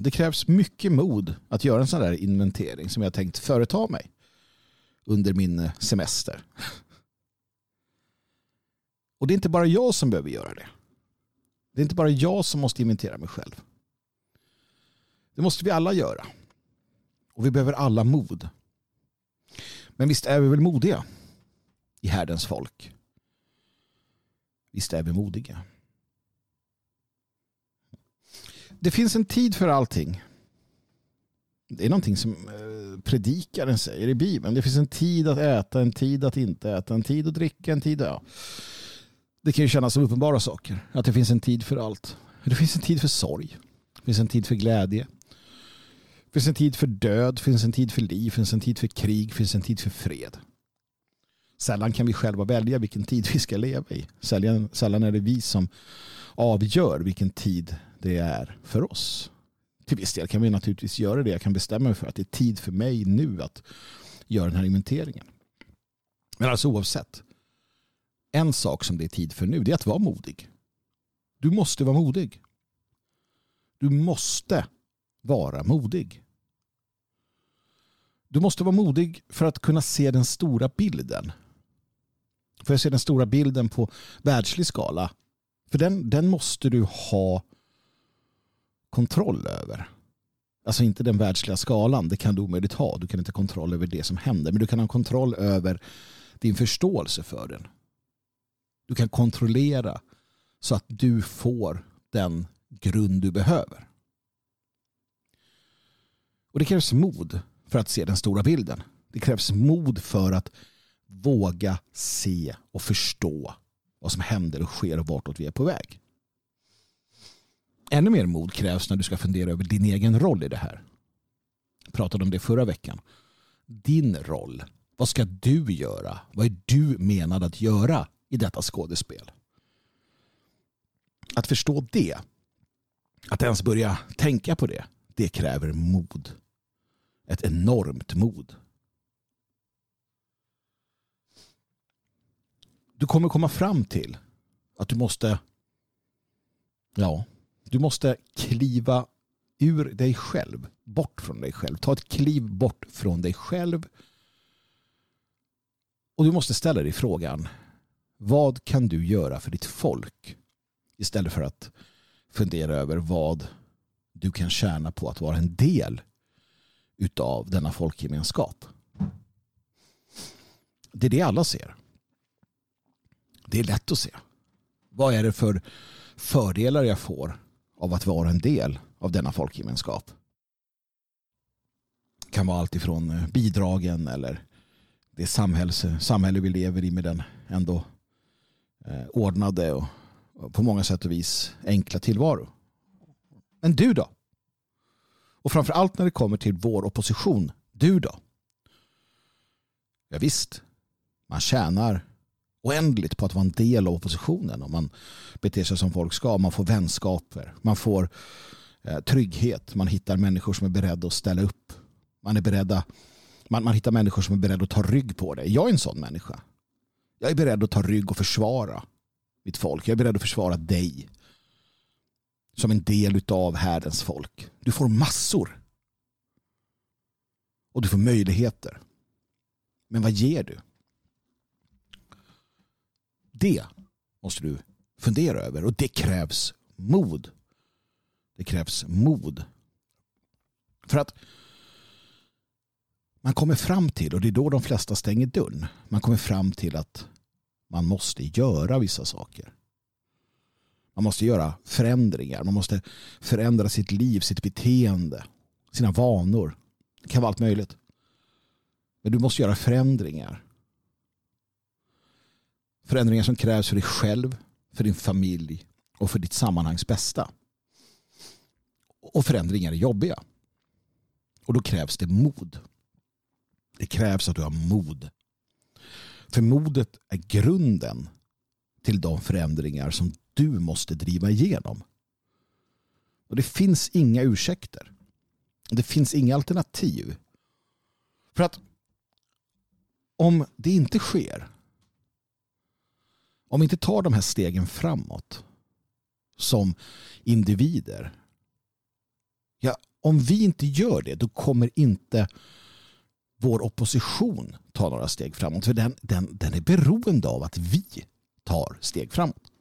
Det krävs mycket mod att göra en sån där inventering som jag tänkt företa mig under min eh, semester. Och det är inte bara jag som behöver göra det. Det är inte bara jag som måste inventera mig själv. Det måste vi alla göra. Och vi behöver alla mod. Men visst är vi väl modiga i härdens folk? Visst är vi modiga? Det finns en tid för allting. Det är någonting som predikaren säger i Bibeln. Det finns en tid att äta, en tid att inte äta, en tid att dricka, en tid att... Ja. Det kan ju kännas som uppenbara saker. Att det finns en tid för allt. Det finns en tid för sorg. Det finns en tid för glädje. Det finns en tid för död. Det finns en tid för liv. Det finns en tid för krig. Det finns en tid för fred. Sällan kan vi själva välja vilken tid vi ska leva i. Sällan, sällan är det vi som avgör vilken tid det är för oss. Till viss del kan vi naturligtvis göra det. Jag kan bestämma mig för att det är tid för mig nu att göra den här inventeringen. Men alltså oavsett. En sak som det är tid för nu det är att vara modig. Du måste vara modig. Du måste vara modig. Du måste vara modig för att kunna se den stora bilden. För att se den stora bilden på världslig skala. För den, den måste du ha kontroll över. Alltså inte den världsliga skalan, det kan du omöjligt ha. Du kan inte ha kontroll över det som händer. Men du kan ha kontroll över din förståelse för den. Du kan kontrollera så att du får den grund du behöver. Och det krävs mod för att se den stora bilden. Det krävs mod för att våga se och förstå vad som händer och sker och vartåt vi är på väg. Ännu mer mod krävs när du ska fundera över din egen roll i det här. Jag pratade om det förra veckan. Din roll. Vad ska du göra? Vad är du menad att göra i detta skådespel? Att förstå det, att ens börja tänka på det, det kräver mod. Ett enormt mod. Du kommer komma fram till att du måste ja, du måste kliva ur dig själv, bort från dig själv. Ta ett kliv bort från dig själv. Och du måste ställa dig frågan, vad kan du göra för ditt folk? Istället för att fundera över vad du kan tjäna på att vara en del utav denna folkgemenskap. Det är det alla ser. Det är lätt att se. Vad är det för fördelar jag får av att vara en del av denna folkgemenskap? Det kan vara allt ifrån eh, bidragen eller det samhälls, samhälle vi lever i med den ändå eh, ordnade och på många sätt och vis enkla tillvaro. Men du då? Och framför allt när det kommer till vår opposition, du då? Ja, visst, man tjänar oändligt på att vara en del av oppositionen om man beter sig som folk ska. Man får vänskaper, man får eh, trygghet, man hittar människor som är beredda att ställa upp. Man är beredda, man, man hittar människor som är beredda att ta rygg på det. Jag är en sån människa. Jag är beredd att ta rygg och försvara mitt folk. Jag är beredd att försvara dig som en del av härdens folk. Du får massor. Och du får möjligheter. Men vad ger du? Det måste du fundera över och det krävs mod. Det krävs mod. För att man kommer fram till, och det är då de flesta stänger dörren, man kommer fram till att man måste göra vissa saker. Man måste göra förändringar. Man måste förändra sitt liv, sitt beteende, sina vanor. Det kan vara allt möjligt. Men du måste göra förändringar. Förändringar som krävs för dig själv, för din familj och för ditt sammanhangs bästa. Och förändringar är jobbiga. Och då krävs det mod. Det krävs att du har mod. För modet är grunden till de förändringar som du måste driva igenom. Och det finns inga ursäkter. Det finns inga alternativ. För att om det inte sker om vi inte tar de här stegen framåt som individer. Ja, om vi inte gör det då kommer inte vår opposition ta några steg framåt. För den, den, den är beroende av att vi tar steg framåt.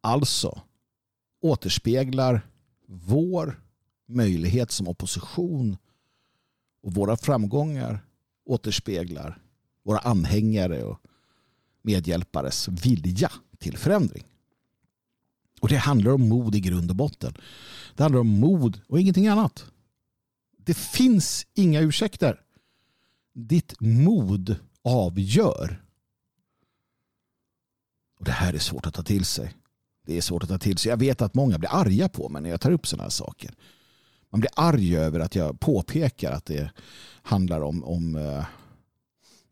Alltså återspeglar vår möjlighet som opposition och våra framgångar återspeglar våra anhängare och medhjälpares vilja till förändring. Och det handlar om mod i grund och botten. Det handlar om mod och ingenting annat. Det finns inga ursäkter. Ditt mod avgör. Och Det här är svårt att ta till sig. Det är svårt att ta till sig. Jag vet att många blir arga på mig när jag tar upp sådana här saker. Man blir arg över att jag påpekar att det handlar om, om, eh,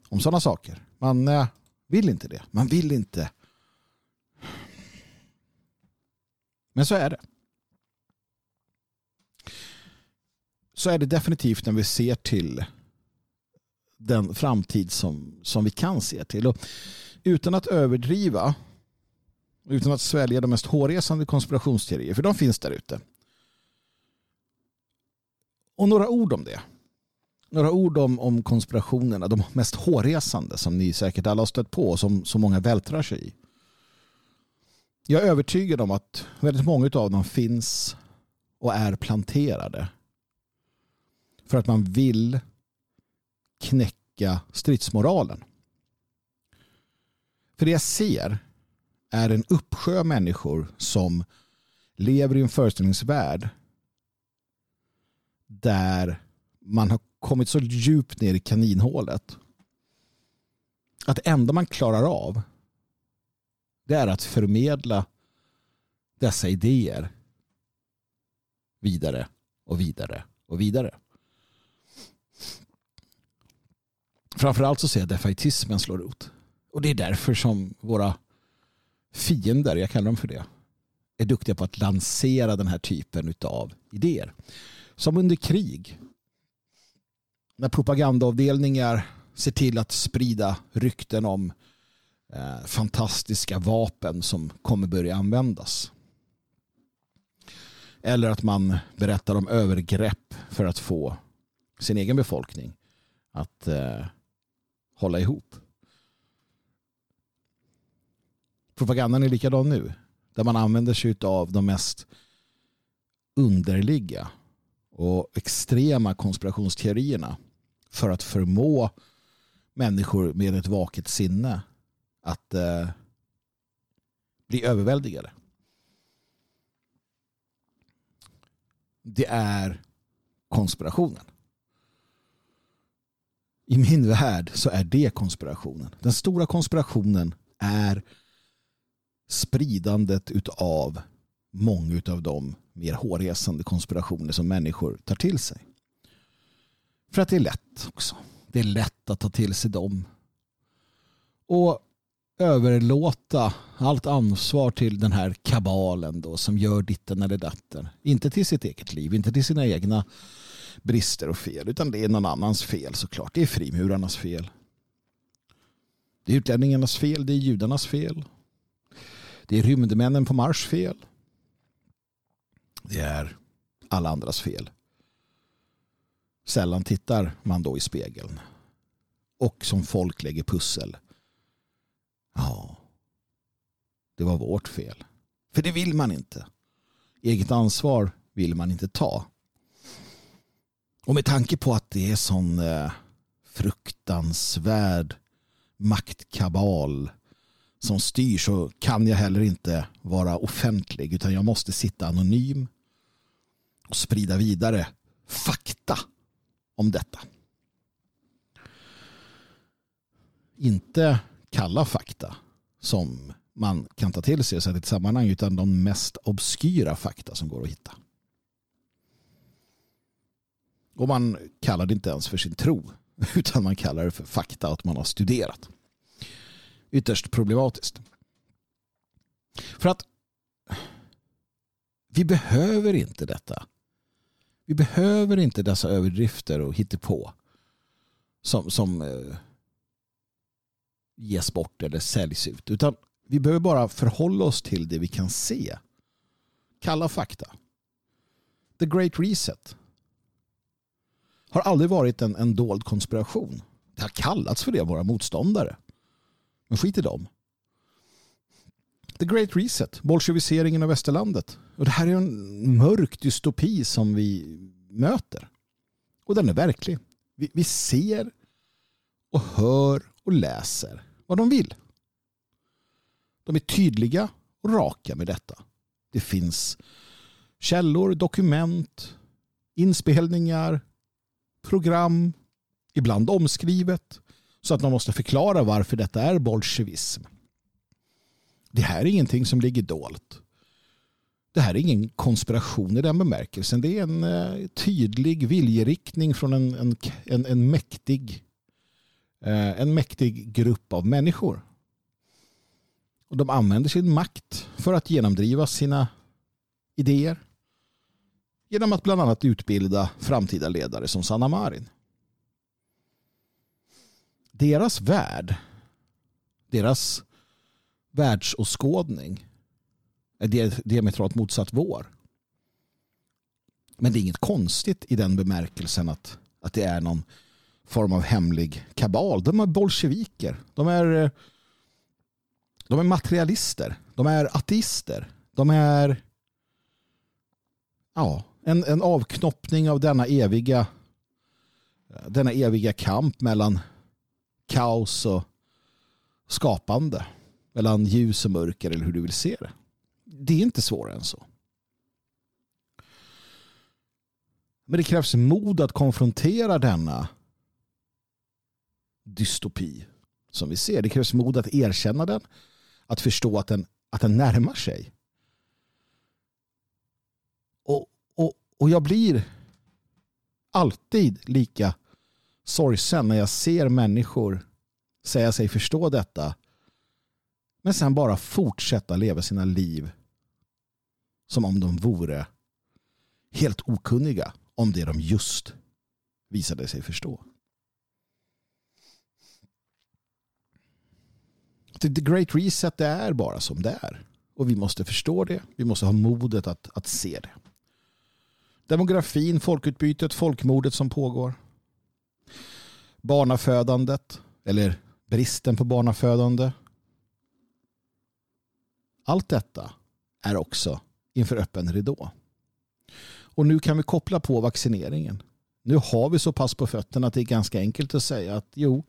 om sådana saker. Man eh, vill inte det. Man vill inte. Men så är det. Så är det definitivt när vi ser till den framtid som, som vi kan se till. Och utan att överdriva, utan att svälja de mest hårresande konspirationsteorier, för de finns där ute. Och några ord om det några ord om, om konspirationerna, de mest hårresande som ni säkert alla har stött på och som så många vältrar sig i. Jag är övertygad om att väldigt många av dem finns och är planterade för att man vill knäcka stridsmoralen. För det jag ser är en uppsjö människor som lever i en föreställningsvärld där man har kommit så djupt ner i kaninhålet att det enda man klarar av det är att förmedla dessa idéer vidare och vidare och vidare. Framförallt så ser jag defaitismen slå rot. Och det är därför som våra fiender, jag kallar dem för det, är duktiga på att lansera den här typen av idéer. Som under krig. När propagandaavdelningar ser till att sprida rykten om eh, fantastiska vapen som kommer börja användas. Eller att man berättar om övergrepp för att få sin egen befolkning att eh, hålla ihop. Propagandan är likadan nu. Där man använder sig av de mest underliga och extrema konspirationsteorierna för att förmå människor med ett vaket sinne att eh, bli överväldigade. Det är konspirationen. I min värld så är det konspirationen. Den stora konspirationen är spridandet av många av de mer hårresande konspirationer som människor tar till sig. För att det är lätt också. Det är lätt att ta till sig dem. Och överlåta allt ansvar till den här kabalen då som gör ditten eller datten. Inte till sitt eget liv, inte till sina egna brister och fel utan det är någon annans fel såklart. Det är frimurarnas fel. Det är utlänningarnas fel, det är judarnas fel. Det är rymdmännen på Mars fel. Det är alla andras fel. Sällan tittar man då i spegeln. Och som folk lägger pussel. Ja, det var vårt fel. För det vill man inte. Eget ansvar vill man inte ta. Och med tanke på att det är sån eh, fruktansvärd maktkabal som styr så kan jag heller inte vara offentlig utan jag måste sitta anonym och sprida vidare fakta om detta. Inte kalla fakta som man kan ta till sig och sätta i ett sammanhang utan de mest obskyra fakta som går att hitta. Och man kallar det inte ens för sin tro utan man kallar det för fakta att man har studerat. Ytterst problematiskt. För att vi behöver inte detta. Vi behöver inte dessa överdrifter och hittepå som, som eh, ges bort eller säljs ut. Utan vi behöver bara förhålla oss till det vi kan se. Kalla fakta. The Great Reset har aldrig varit en, en dold konspiration. Det har kallats för det av våra motståndare. Men skit i dem. The Great Reset, bolsjeviseringen av västerlandet. Och det här är en mörk dystopi som vi möter. Och den är verklig. Vi, vi ser och hör och läser vad de vill. De är tydliga och raka med detta. Det finns källor, dokument, inspelningar, program, ibland omskrivet, så att man måste förklara varför detta är bolsjevism. Det här är ingenting som ligger dolt. Det här är ingen konspiration i den bemärkelsen. Det är en eh, tydlig viljeriktning från en, en, en, en, mäktig, eh, en mäktig grupp av människor. Och de använder sin makt för att genomdriva sina idéer. Genom att bland annat utbilda framtida ledare som Sanna Marin. Deras värld, deras världsåskådning eh, är diametralt motsatt vår. Men det är inget konstigt i den bemärkelsen att, att det är någon form av hemlig kabal. De är bolsjeviker. De är, eh, de är materialister. De är ateister. De är ja, En, en avknoppning av denna eviga eh, denna eviga kamp mellan kaos och skapande. Mellan ljus och mörker eller hur du vill se det. Det är inte svårare än så. Men det krävs mod att konfrontera denna dystopi som vi ser. Det krävs mod att erkänna den, att förstå att den, att den närmar sig. Och, och, och jag blir alltid lika sorgsen när jag ser människor säga sig förstå detta men sen bara fortsätta leva sina liv som om de vore helt okunniga om det de just visade sig förstå. The Great Reset det är bara som det är. Och vi måste förstå det. Vi måste ha modet att, att se det. Demografin, folkutbytet, folkmordet som pågår. Barnafödandet eller bristen på barnafödande. Allt detta är också inför öppen ridå. Och nu kan vi koppla på vaccineringen. Nu har vi så pass på fötterna att det är ganska enkelt att säga att jo,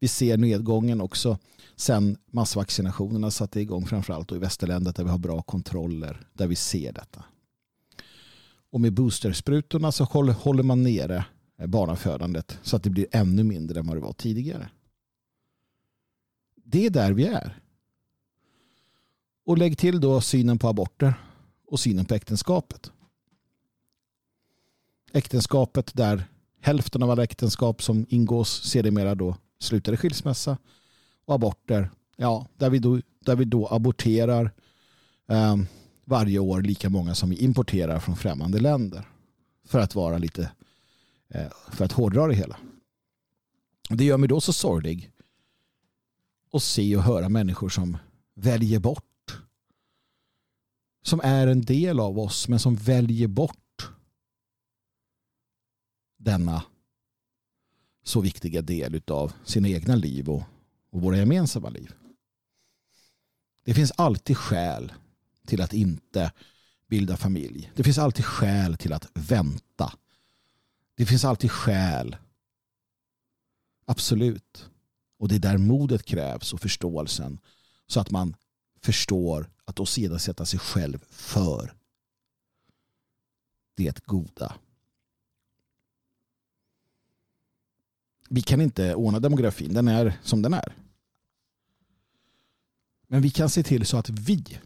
vi ser nedgången också sen massvaccinationerna satte igång framförallt i västerländet där vi har bra kontroller där vi ser detta. Och med boostersprutorna så håller man nere eh, barnafödandet så att det blir ännu mindre än vad det var tidigare. Det är där vi är. Och lägg till då synen på aborter och synen på äktenskapet. Äktenskapet där hälften av alla äktenskap som ingås sedermera då slutar i skilsmässa och aborter, ja, där vi då, där vi då aborterar eh, varje år lika många som vi importerar från främmande länder. För att vara lite, eh, för att hårdra det hela. Det gör mig då så sorglig att se och höra människor som väljer bort som är en del av oss men som väljer bort denna så viktiga del av sina egna liv och, och våra gemensamma liv. Det finns alltid skäl till att inte bilda familj. Det finns alltid skäl till att vänta. Det finns alltid skäl. Absolut. Och det är där modet krävs och förståelsen. Så att man förstår att åsidosätta sig själv för det goda. Vi kan inte ordna demografin. Den är som den är. Men vi kan se till så att vi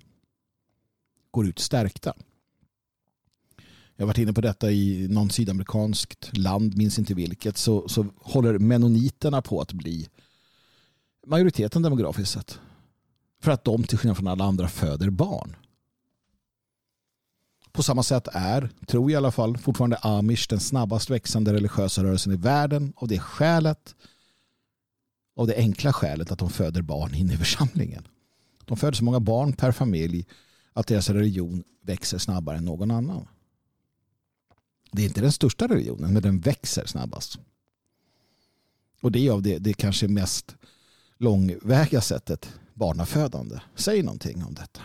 går ut stärkta. Jag har varit inne på detta i någon sydamerikanskt land, minns inte vilket, så, så håller menoniterna på att bli majoriteten demografiskt sett. För att de till skillnad från alla andra föder barn. På samma sätt är, tror jag i alla fall, fortfarande amish den snabbast växande religiösa rörelsen i världen av det skälet av det enkla skälet att de föder barn in i församlingen. De föder så många barn per familj att deras religion växer snabbare än någon annan. Det är inte den största religionen, men den växer snabbast. Och det är av det, det kanske mest långväga sättet barnafödande. Säg någonting om detta.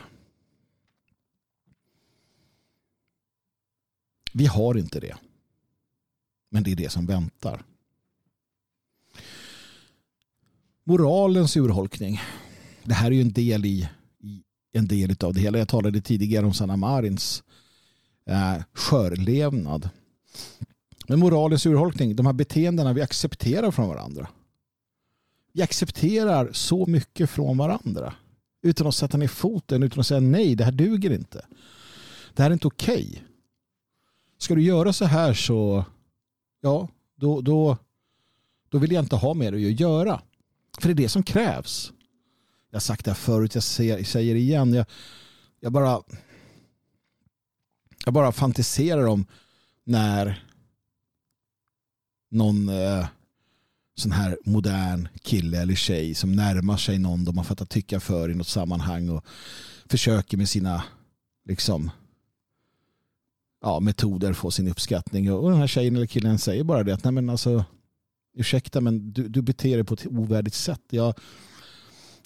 Vi har inte det. Men det är det som väntar. Moralens urholkning. Det här är ju en del i, i en del av det hela. Jag talade tidigare om Sanna Marins eh, skörlevnad. Men moralens urholkning, de här beteendena vi accepterar från varandra. Vi accepterar så mycket från varandra utan att sätta ner foten, utan att säga nej, det här duger inte. Det här är inte okej. Okay. Ska du göra så här så, ja, då, då, då vill jag inte ha med dig att göra. För det är det som krävs. Jag har sagt det här förut, jag säger, säger det igen. Jag, jag, bara, jag bara fantiserar om när någon eh, sån här modern kille eller tjej som närmar sig någon de har fattat tycka för i något sammanhang och försöker med sina liksom ja, metoder få sin uppskattning och den här tjejen eller killen säger bara det att nej men alltså ursäkta men du, du beter dig på ett ovärdigt sätt. Jag,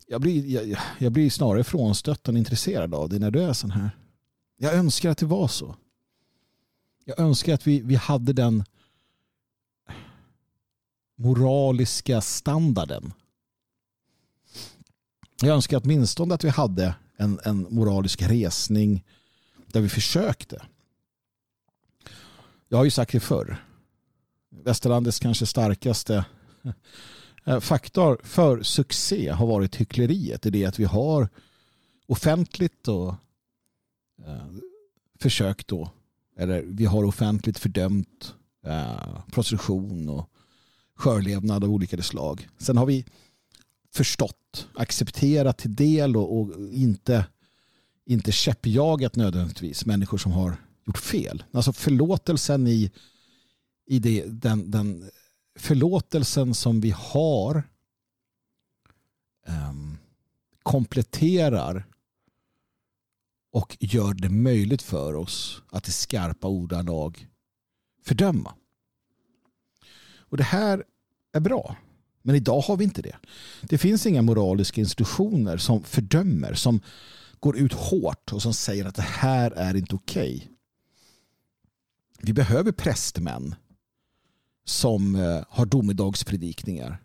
jag, blir, jag, jag blir snarare frånstött än intresserad av dig när du är sån här. Jag önskar att det var så. Jag önskar att vi, vi hade den moraliska standarden. Jag önskar åtminstone att vi hade en, en moralisk resning där vi försökte. Jag har ju sagt det förr. Västerlandets kanske starkaste eh, faktor för succé har varit hyckleriet. Det är det att vi har offentligt och eh, försökt då, eller vi har offentligt fördömt eh, prostitution och skörlevnad av olika slag. Sen har vi förstått, accepterat till del och, och inte, inte käppjagat nödvändigtvis människor som har gjort fel. Alltså förlåtelsen i, i det, den, den förlåtelsen som vi har um, kompletterar och gör det möjligt för oss att i skarpa ordalag fördöma. Och det här är bra. Men idag har vi inte det. Det finns inga moraliska institutioner som fördömer, som går ut hårt och som säger att det här är inte okej. Okay. Vi behöver prästmän som eh, har domedagspredikningar.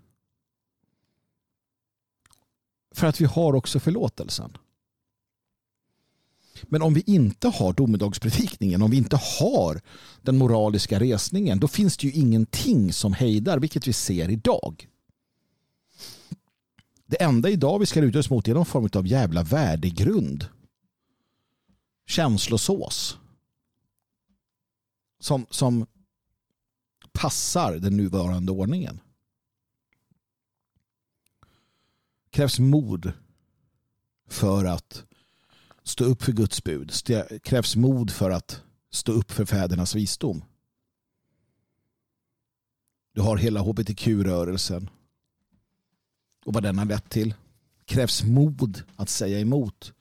För att vi har också förlåtelsen. Men om vi inte har domedagspredikningen, om vi inte har den moraliska resningen, då finns det ju ingenting som hejdar, vilket vi ser idag. Det enda idag vi ska luta oss mot är någon form av jävla värdegrund. Känslosås. Som, som passar den nuvarande ordningen. krävs mod för att stå upp för Guds bud. Det krävs mod för att stå upp för fädernas visdom. Du har hela hbtq-rörelsen och vad den har lett till. Det krävs mod att säga emot.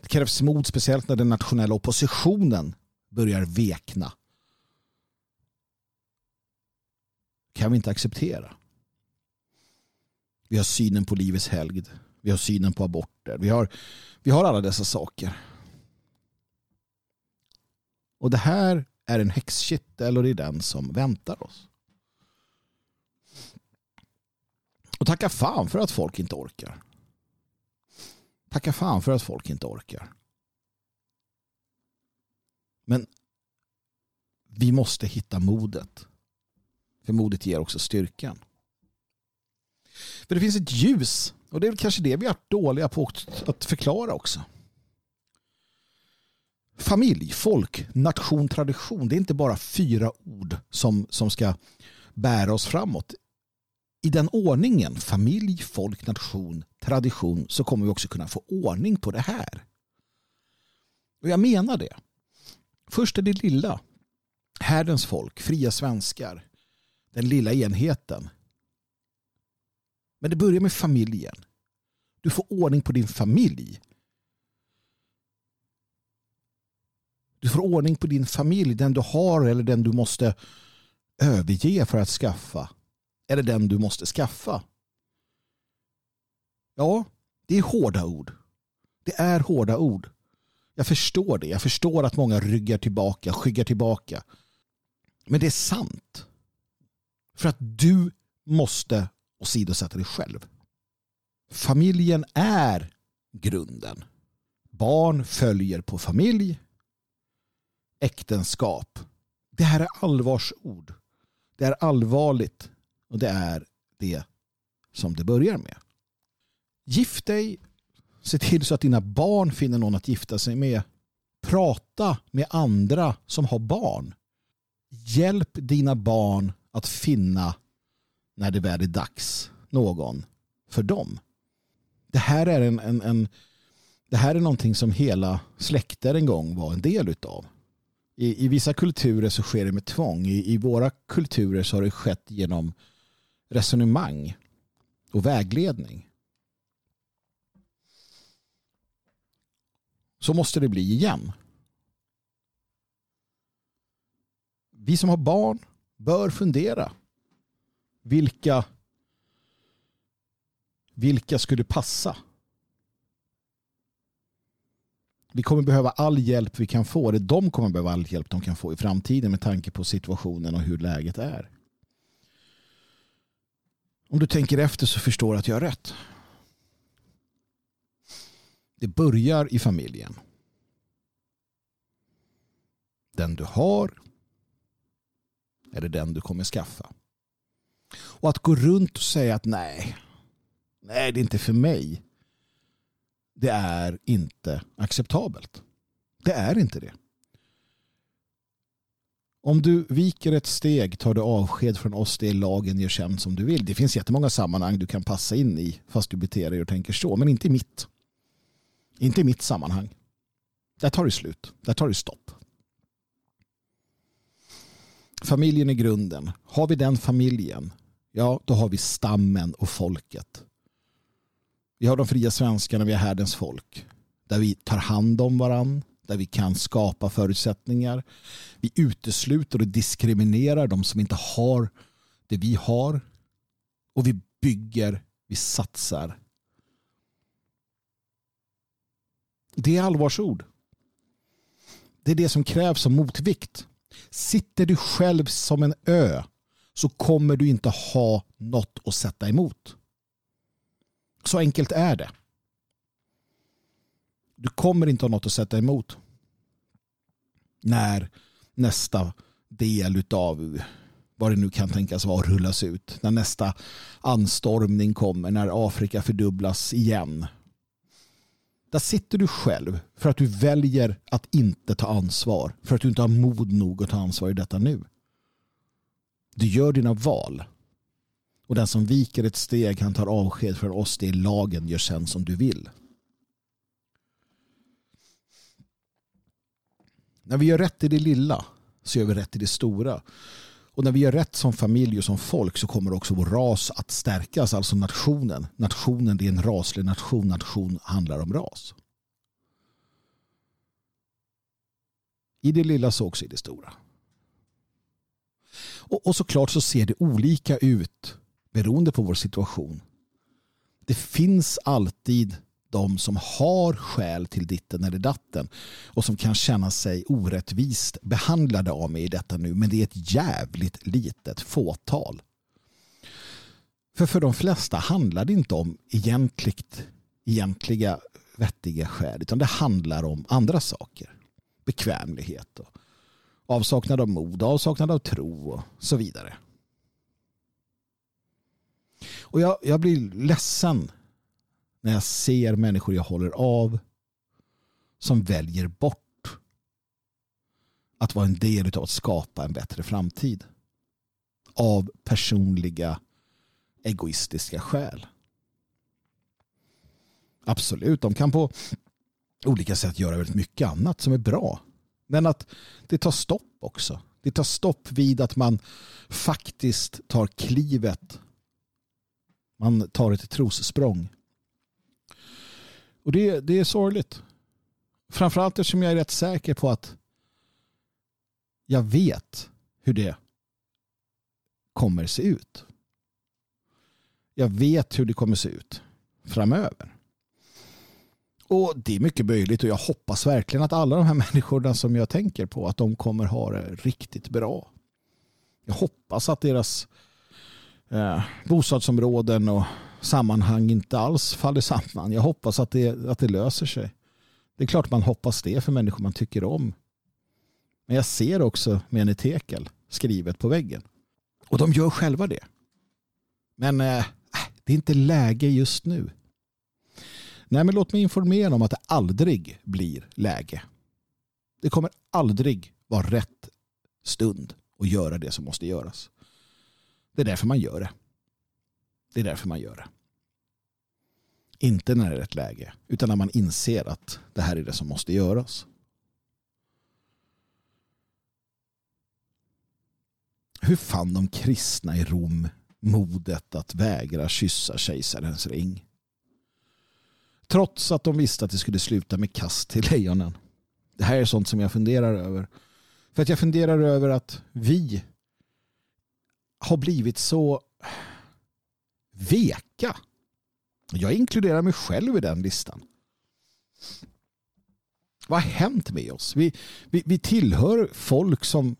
Det krävs mod speciellt när den nationella oppositionen börjar vekna. kan vi inte acceptera. Vi har synen på livets helgd. Vi har synen på aborter. Vi har, vi har alla dessa saker. Och det här är en häxkittel och det är den som väntar oss. Och tacka fan för att folk inte orkar. Tacka fan för att folk inte orkar. Men vi måste hitta modet. För modet ger också styrkan. För det finns ett ljus och det är kanske det vi är dåliga på att förklara också. Familj, folk, nation, tradition. Det är inte bara fyra ord som, som ska bära oss framåt. I den ordningen, familj, folk, nation, tradition, så kommer vi också kunna få ordning på det här. Och jag menar det. Först är det lilla. Härdens folk, fria svenskar. Den lilla enheten. Men det börjar med familjen. Du får ordning på din familj. Du får ordning på din familj, den du har eller den du måste överge för att skaffa. Eller den du måste skaffa. Ja, det är hårda ord. Det är hårda ord. Jag förstår det. Jag förstår att många ryggar tillbaka, skyggar tillbaka. Men det är sant. För att du måste åsidosätta dig själv. Familjen är grunden. Barn följer på familj. Äktenskap. Det här är allvarsord. Det är allvarligt och det är det som det börjar med. Gift dig. Se till så att dina barn finner någon att gifta sig med. Prata med andra som har barn. Hjälp dina barn att finna när det väl är dags någon för dem. Det här är, en, en, en det här är någonting som hela släkter en gång var en del utav. I, I vissa kulturer så sker det med tvång. I, I våra kulturer så har det skett genom resonemang och vägledning. Så måste det bli igen. Vi som har barn bör fundera vilka, vilka skulle passa? Vi kommer behöva all hjälp vi kan få. Eller de kommer behöva all hjälp de kan få i framtiden med tanke på situationen och hur läget är. Om du tänker efter så förstår du att jag har rätt. Det börjar i familjen. Den du har eller den du kommer skaffa. Och att gå runt och säga att nej, nej det är inte för mig. Det är inte acceptabelt. Det är inte det. Om du viker ett steg tar du avsked från oss det lagen gör känd som du vill. Det finns jättemånga sammanhang du kan passa in i fast du beter dig och tänker så. Men inte i mitt. Inte i mitt sammanhang. Där tar det slut. Där tar det stopp. Familjen är grunden. Har vi den familjen, ja då har vi stammen och folket. Vi har de fria svenskarna, vi har härdens folk. Där vi tar hand om varann, där vi kan skapa förutsättningar. Vi utesluter och diskriminerar de som inte har det vi har. Och vi bygger, vi satsar. Det är allvarsord. Det är det som krävs som motvikt. Sitter du själv som en ö så kommer du inte ha något att sätta emot. Så enkelt är det. Du kommer inte ha något att sätta emot. När nästa del av vad det nu kan tänkas vara rullas ut. När nästa anstormning kommer, när Afrika fördubblas igen. Där sitter du själv för att du väljer att inte ta ansvar. För att du inte har mod nog att ta ansvar i detta nu. Du gör dina val. Och den som viker ett steg han tar avsked från oss. Det är lagen. Gör sen som du vill. När vi gör rätt i det lilla så gör vi rätt i det stora. Och när vi gör rätt som familj och som folk så kommer också vår ras att stärkas, alltså nationen. Nationen det är en raslig nation, nation handlar om ras. I det lilla så också i det stora. Och, och såklart så ser det olika ut beroende på vår situation. Det finns alltid de som har skäl till ditten eller datten och som kan känna sig orättvist behandlade av mig i detta nu. Men det är ett jävligt litet fåtal. För för de flesta handlar det inte om egentligt, egentliga vettiga skäl utan det handlar om andra saker. Bekvämlighet och avsaknad av mod, avsaknad av tro och så vidare. Och jag, jag blir ledsen när jag ser människor jag håller av som väljer bort att vara en del av att skapa en bättre framtid. Av personliga egoistiska skäl. Absolut, de kan på olika sätt göra väldigt mycket annat som är bra. Men att det tar stopp också. Det tar stopp vid att man faktiskt tar klivet. Man tar ett trossprång och det, det är sorgligt. Framförallt eftersom jag är rätt säker på att jag vet hur det kommer se ut. Jag vet hur det kommer se ut framöver. Och det är mycket möjligt och jag hoppas verkligen att alla de här människorna som jag tänker på att de kommer ha det riktigt bra. Jag hoppas att deras eh, bostadsområden och sammanhang inte alls faller samman. Jag hoppas att det, att det löser sig. Det är klart man hoppas det för människor man tycker om. Men jag ser också med en tekel skrivet på väggen. Och de gör själva det. Men eh, det är inte läge just nu. Nej, men låt mig informera om att det aldrig blir läge. Det kommer aldrig vara rätt stund att göra det som måste göras. Det är därför man gör det. Det är därför man gör det. Inte när det är rätt läge, utan när man inser att det här är det som måste göras. Hur fann de kristna i Rom modet att vägra kyssa kejsarens ring? Trots att de visste att det skulle sluta med kast till lejonen. Det här är sånt som jag funderar över. För att jag funderar över att vi har blivit så veka. Jag inkluderar mig själv i den listan. Vad har hänt med oss? Vi, vi, vi tillhör folk som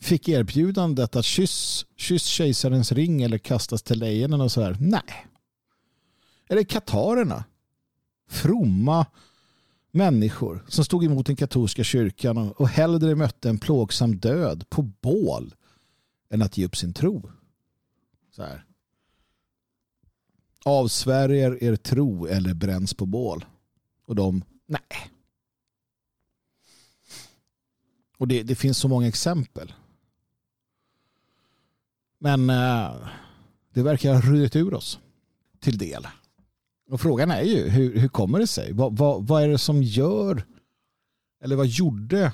fick erbjudandet att kyss, kyss kejsarens ring eller kastas till lejonen och så här. Nej. Eller katarerna. Fromma människor som stod emot den katolska kyrkan och hellre mötte en plågsam död på bål än att ge upp sin tro. Så här. Avsvärjer er tro eller bränns på bål. Och de, nej. Och det, det finns så många exempel. Men eh, det verkar ha runnit ur oss till del. Och frågan är ju hur, hur kommer det sig? Vad, vad, vad är det som gör eller vad gjorde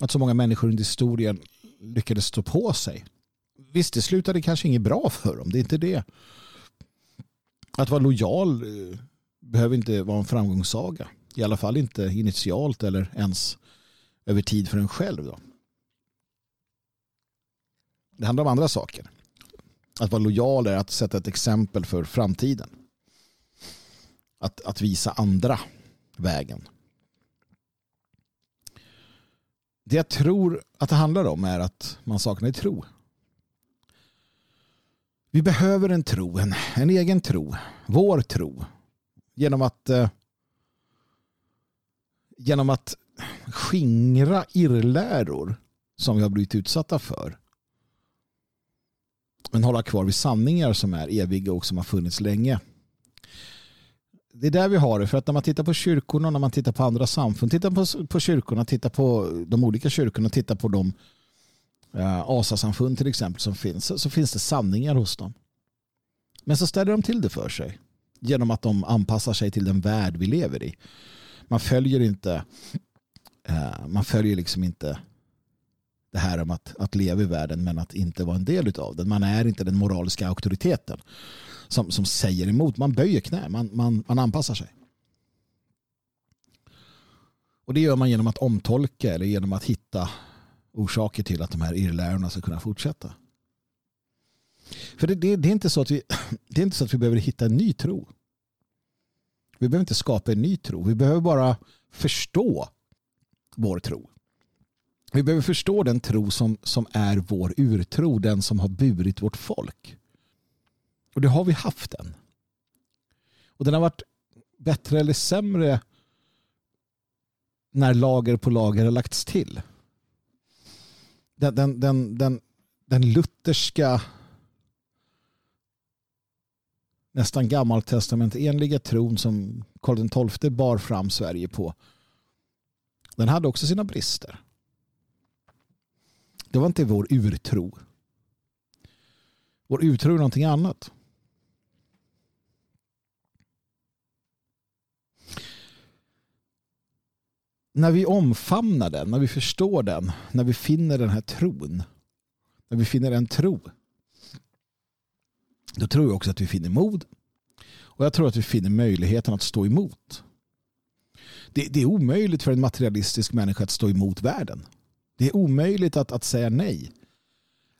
att så många människor under historien lyckades stå på sig? Visst, det slutade kanske inget bra för dem. Det är inte det. Att vara lojal eh, behöver inte vara en framgångssaga. I alla fall inte initialt eller ens över tid för en själv. Då. Det handlar om andra saker. Att vara lojal är att sätta ett exempel för framtiden. Att, att visa andra vägen. Det jag tror att det handlar om är att man saknar tro. Vi behöver en tro, en, en egen tro, vår tro. Genom att, eh, genom att skingra irrläror som vi har blivit utsatta för. Men hålla kvar vid sanningar som är eviga och som har funnits länge. Det är där vi har det. För att när man tittar på kyrkorna och när man tittar på andra samfund, tittar på, på kyrkorna, tittar på de olika kyrkorna, tittar på de uh, asasamfund till exempel som finns, så, så finns det sanningar hos dem. Men så ställer de till det för sig genom att de anpassar sig till den värld vi lever i. Man följer inte uh, man följer liksom inte det här om att, att leva i världen men att inte vara en del av den. Man är inte den moraliska auktoriteten som, som säger emot. Man böjer knä, man, man, man anpassar sig. Och det gör man genom att omtolka eller genom att hitta orsaker till att de här irrlärorna ska kunna fortsätta. För det, det, det, är inte så att vi, det är inte så att vi behöver hitta en ny tro. Vi behöver inte skapa en ny tro. Vi behöver bara förstå vår tro. Vi behöver förstå den tro som, som är vår urtro, den som har burit vårt folk. Och det har vi haft den. Och den har varit bättre eller sämre när lager på lager har lagts till. Den, den, den, den, den lutherska nästan gammaltestamentenliga tron som Karl XII bar fram Sverige på den hade också sina brister. Det var inte vår urtro. Vår urtro är någonting annat. När vi omfamnar den, när vi förstår den, när vi finner den här tron, när vi finner en tro, då tror jag också att vi finner mod. Och jag tror att vi finner möjligheten att stå emot. Det, det, är omöjligt för en materialistisk människa att stå emot världen. Det är omöjligt att, att säga nej.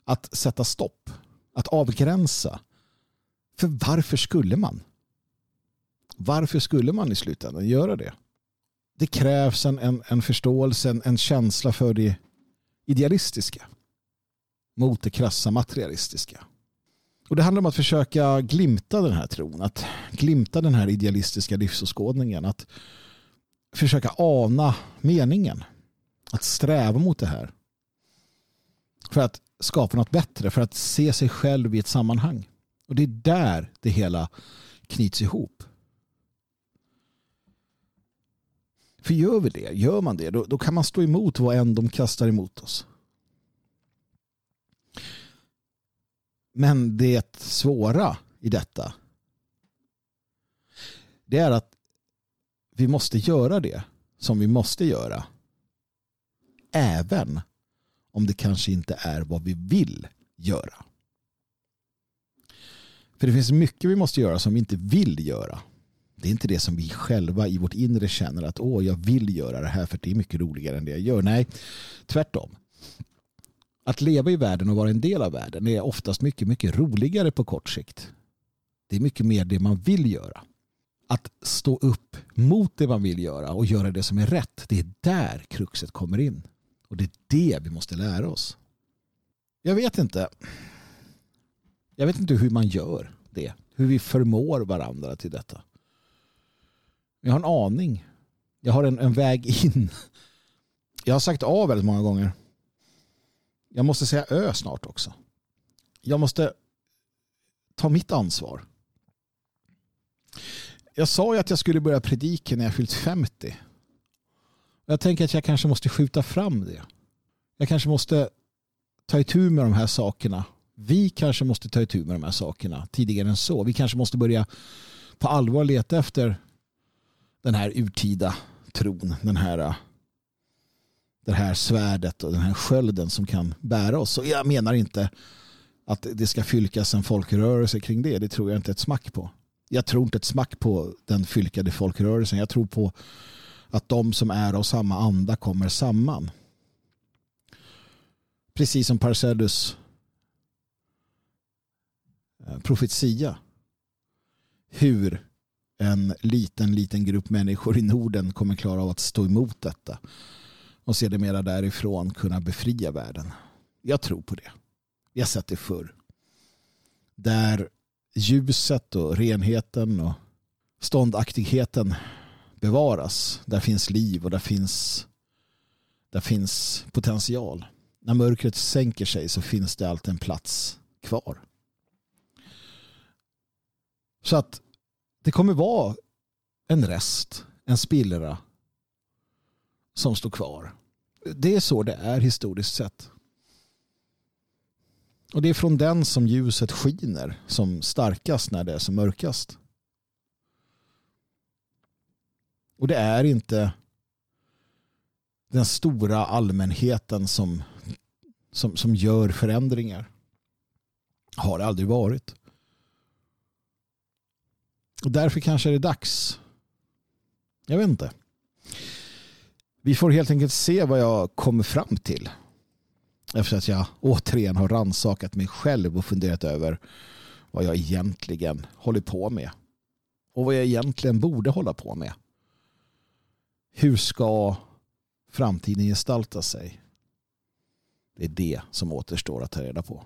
Att sätta stopp. Att avgränsa. För varför skulle man? Varför skulle man i slutändan göra det? Det krävs en, en, en förståelse, en, en känsla för det idealistiska mot det krassa materialistiska. Och det handlar om att försöka glimta den här tron, att glimta den här idealistiska livsåskådningen, att försöka ana meningen. Att sträva mot det här. För att skapa något bättre, för att se sig själv i ett sammanhang. Och det är där det hela knyts ihop. För gör vi det, gör man det, då, då kan man stå emot vad än de kastar emot oss. Men det svåra i detta det är att vi måste göra det som vi måste göra. Även om det kanske inte är vad vi vill göra. För det finns mycket vi måste göra som vi inte vill göra. Det är inte det som vi själva i vårt inre känner att åh, jag vill göra det här för det är mycket roligare än det jag gör. Nej, tvärtom. Att leva i världen och vara en del av världen är oftast mycket, mycket roligare på kort sikt. Det är mycket mer det man vill göra att stå upp mot det man vill göra och göra det som är rätt. Det är där kruxet kommer in. Och det är det vi måste lära oss. Jag vet inte. Jag vet inte hur man gör det. Hur vi förmår varandra till detta. Jag har en aning. Jag har en, en väg in. Jag har sagt A väldigt många gånger. Jag måste säga Ö snart också. Jag måste ta mitt ansvar. Jag sa ju att jag skulle börja predika när jag fyllt 50. Jag tänker att jag kanske måste skjuta fram det. Jag kanske måste ta itu med de här sakerna. Vi kanske måste ta itu med de här sakerna tidigare än så. Vi kanske måste börja på allvar leta efter den här urtida tron. Den här, äh, det här svärdet och den här skölden som kan bära oss. Och jag menar inte att det ska fylkas en folkrörelse kring det. Det tror jag inte ett smack på. Jag tror inte ett smack på den fylkade folkrörelsen. Jag tror på att de som är av samma anda kommer samman. Precis som Parcellus äh, profetia. Hur en liten, liten grupp människor i Norden kommer klara av att stå emot detta och sedermera därifrån kunna befria världen. Jag tror på det. Vi har sett det förr. Där ljuset och renheten och ståndaktigheten bevaras. Där finns liv och där finns, där finns potential. När mörkret sänker sig så finns det alltid en plats kvar. Så att det kommer vara en rest, en spillra som står kvar. Det är så det är historiskt sett. Och det är från den som ljuset skiner som starkast när det är som mörkast. Och det är inte den stora allmänheten som, som, som gör förändringar. Har det aldrig varit. Och därför kanske det är dags. Jag vet inte. Vi får helt enkelt se vad jag kommer fram till. Efter att jag återigen har ransakat mig själv och funderat över vad jag egentligen håller på med. Och vad jag egentligen borde hålla på med. Hur ska framtiden gestalta sig? Det är det som återstår att ta reda på.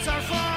hearts are full.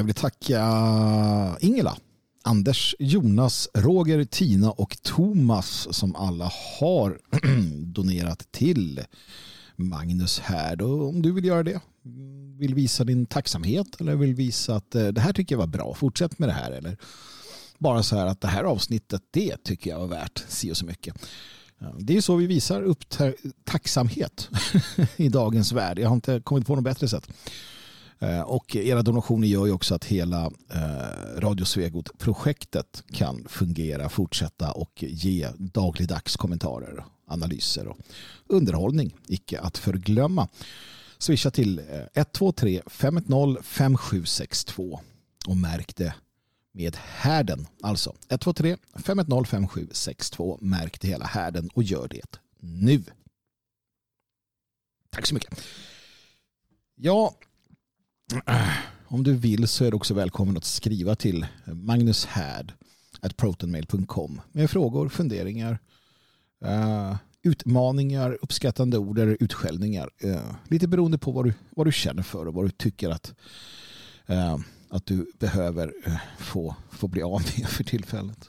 Jag vill tacka Ingela, Anders, Jonas, Roger, Tina och Thomas som alla har donerat till Magnus här. Och om du vill göra det, vill visa din tacksamhet eller vill visa att eh, det här tycker jag var bra, fortsätt med det här. Eller bara så här att det här avsnittet, det tycker jag var värt si och så mycket. Det är så vi visar upp tacksamhet i dagens värld. Jag har inte kommit på något bättre sätt. Eh, och era donationer gör ju också att hela eh, Radio Svegot-projektet kan fungera, fortsätta och ge dagligdags kommentarer, analyser och underhållning, icke att förglömma. Swisha till 123 510 5762 och märk det med härden. Alltså 123 510 5762. Märk det hela härden och gör det nu. Tack så mycket. Ja, Eh, om du vill så är du också välkommen att skriva till Magnus Härd protonmail.com med frågor, funderingar, eh, utmaningar, uppskattande ord eller utskällningar. Eh, lite beroende på vad du, vad du känner för och vad du tycker att att du behöver få, få bli av med för tillfället.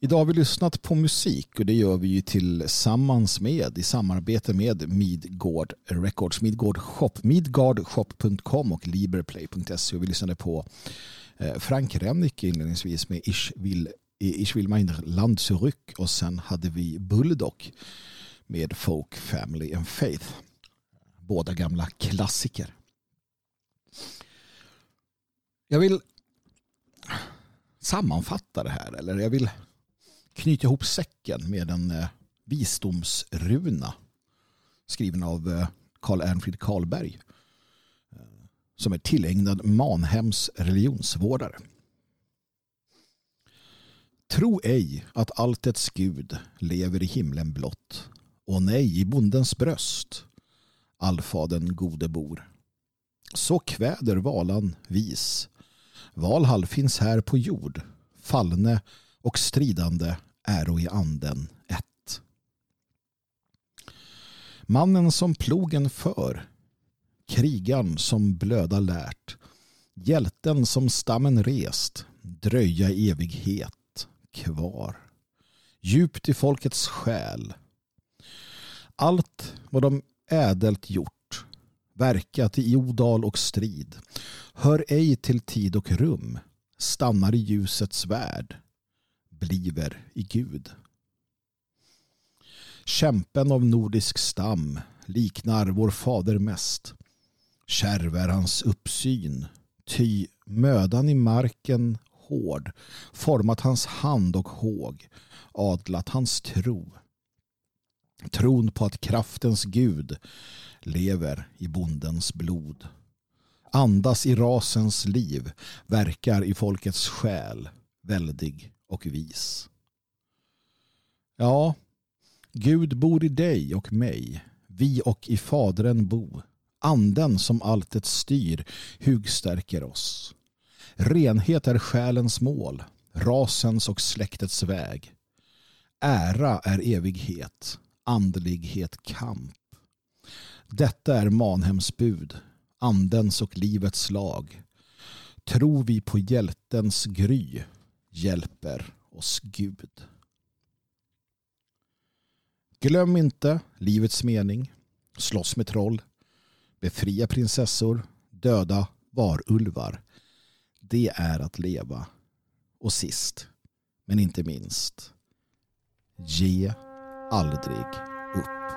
Idag har vi lyssnat på musik och det gör vi ju tillsammans med i samarbete med Midgård Records, Midgård Shop, midgardshop.com och liberplay.se och vi lyssnade på eh, Frank Rennick inledningsvis med Ich will, eh, ich will mein Land zurück och sen hade vi Bulldog med Folk, Family and Faith. Båda gamla klassiker. Jag vill sammanfatta det här eller jag vill knyta ihop säcken med en eh, visdomsruna skriven av eh, Karl Ernfrid Karlberg eh, som är tillägnad Manhems religionsvårdare. Tro ej att alltets Gud lever i himlen blott och nej i bondens bröst allfaden gode bor. Så kväder valan vis. Valhall finns här på jord, fallne och stridande äro i anden ett. Mannen som plogen för, krigan som blöda lärt, hjälten som stammen rest, dröja evighet kvar. Djupt i folkets själ. Allt vad de ädelt gjort, verkat i odal och strid, hör ej till tid och rum, stannar i ljusets värld, bliver i Gud. Kämpen av nordisk stam liknar vår fader mest. Kärv är hans uppsyn, ty mödan i marken hård, format hans hand och håg, adlat hans tro. Tron på att kraftens Gud lever i bondens blod. Andas i rasens liv, verkar i folkets själ, väldig och vis. Ja, Gud bor i dig och mig, vi och i Fadern bo. Anden som alltet styr hugstärker oss. Renhet är själens mål, rasens och släktets väg. Ära är evighet, andlighet kamp. Detta är Manhems bud, andens och livets lag. Tror vi på hjältens gry hjälper oss Gud. Glöm inte livets mening, slåss med troll, befria prinsessor, döda varulvar. Det är att leva. Och sist, men inte minst, ge aldrig upp.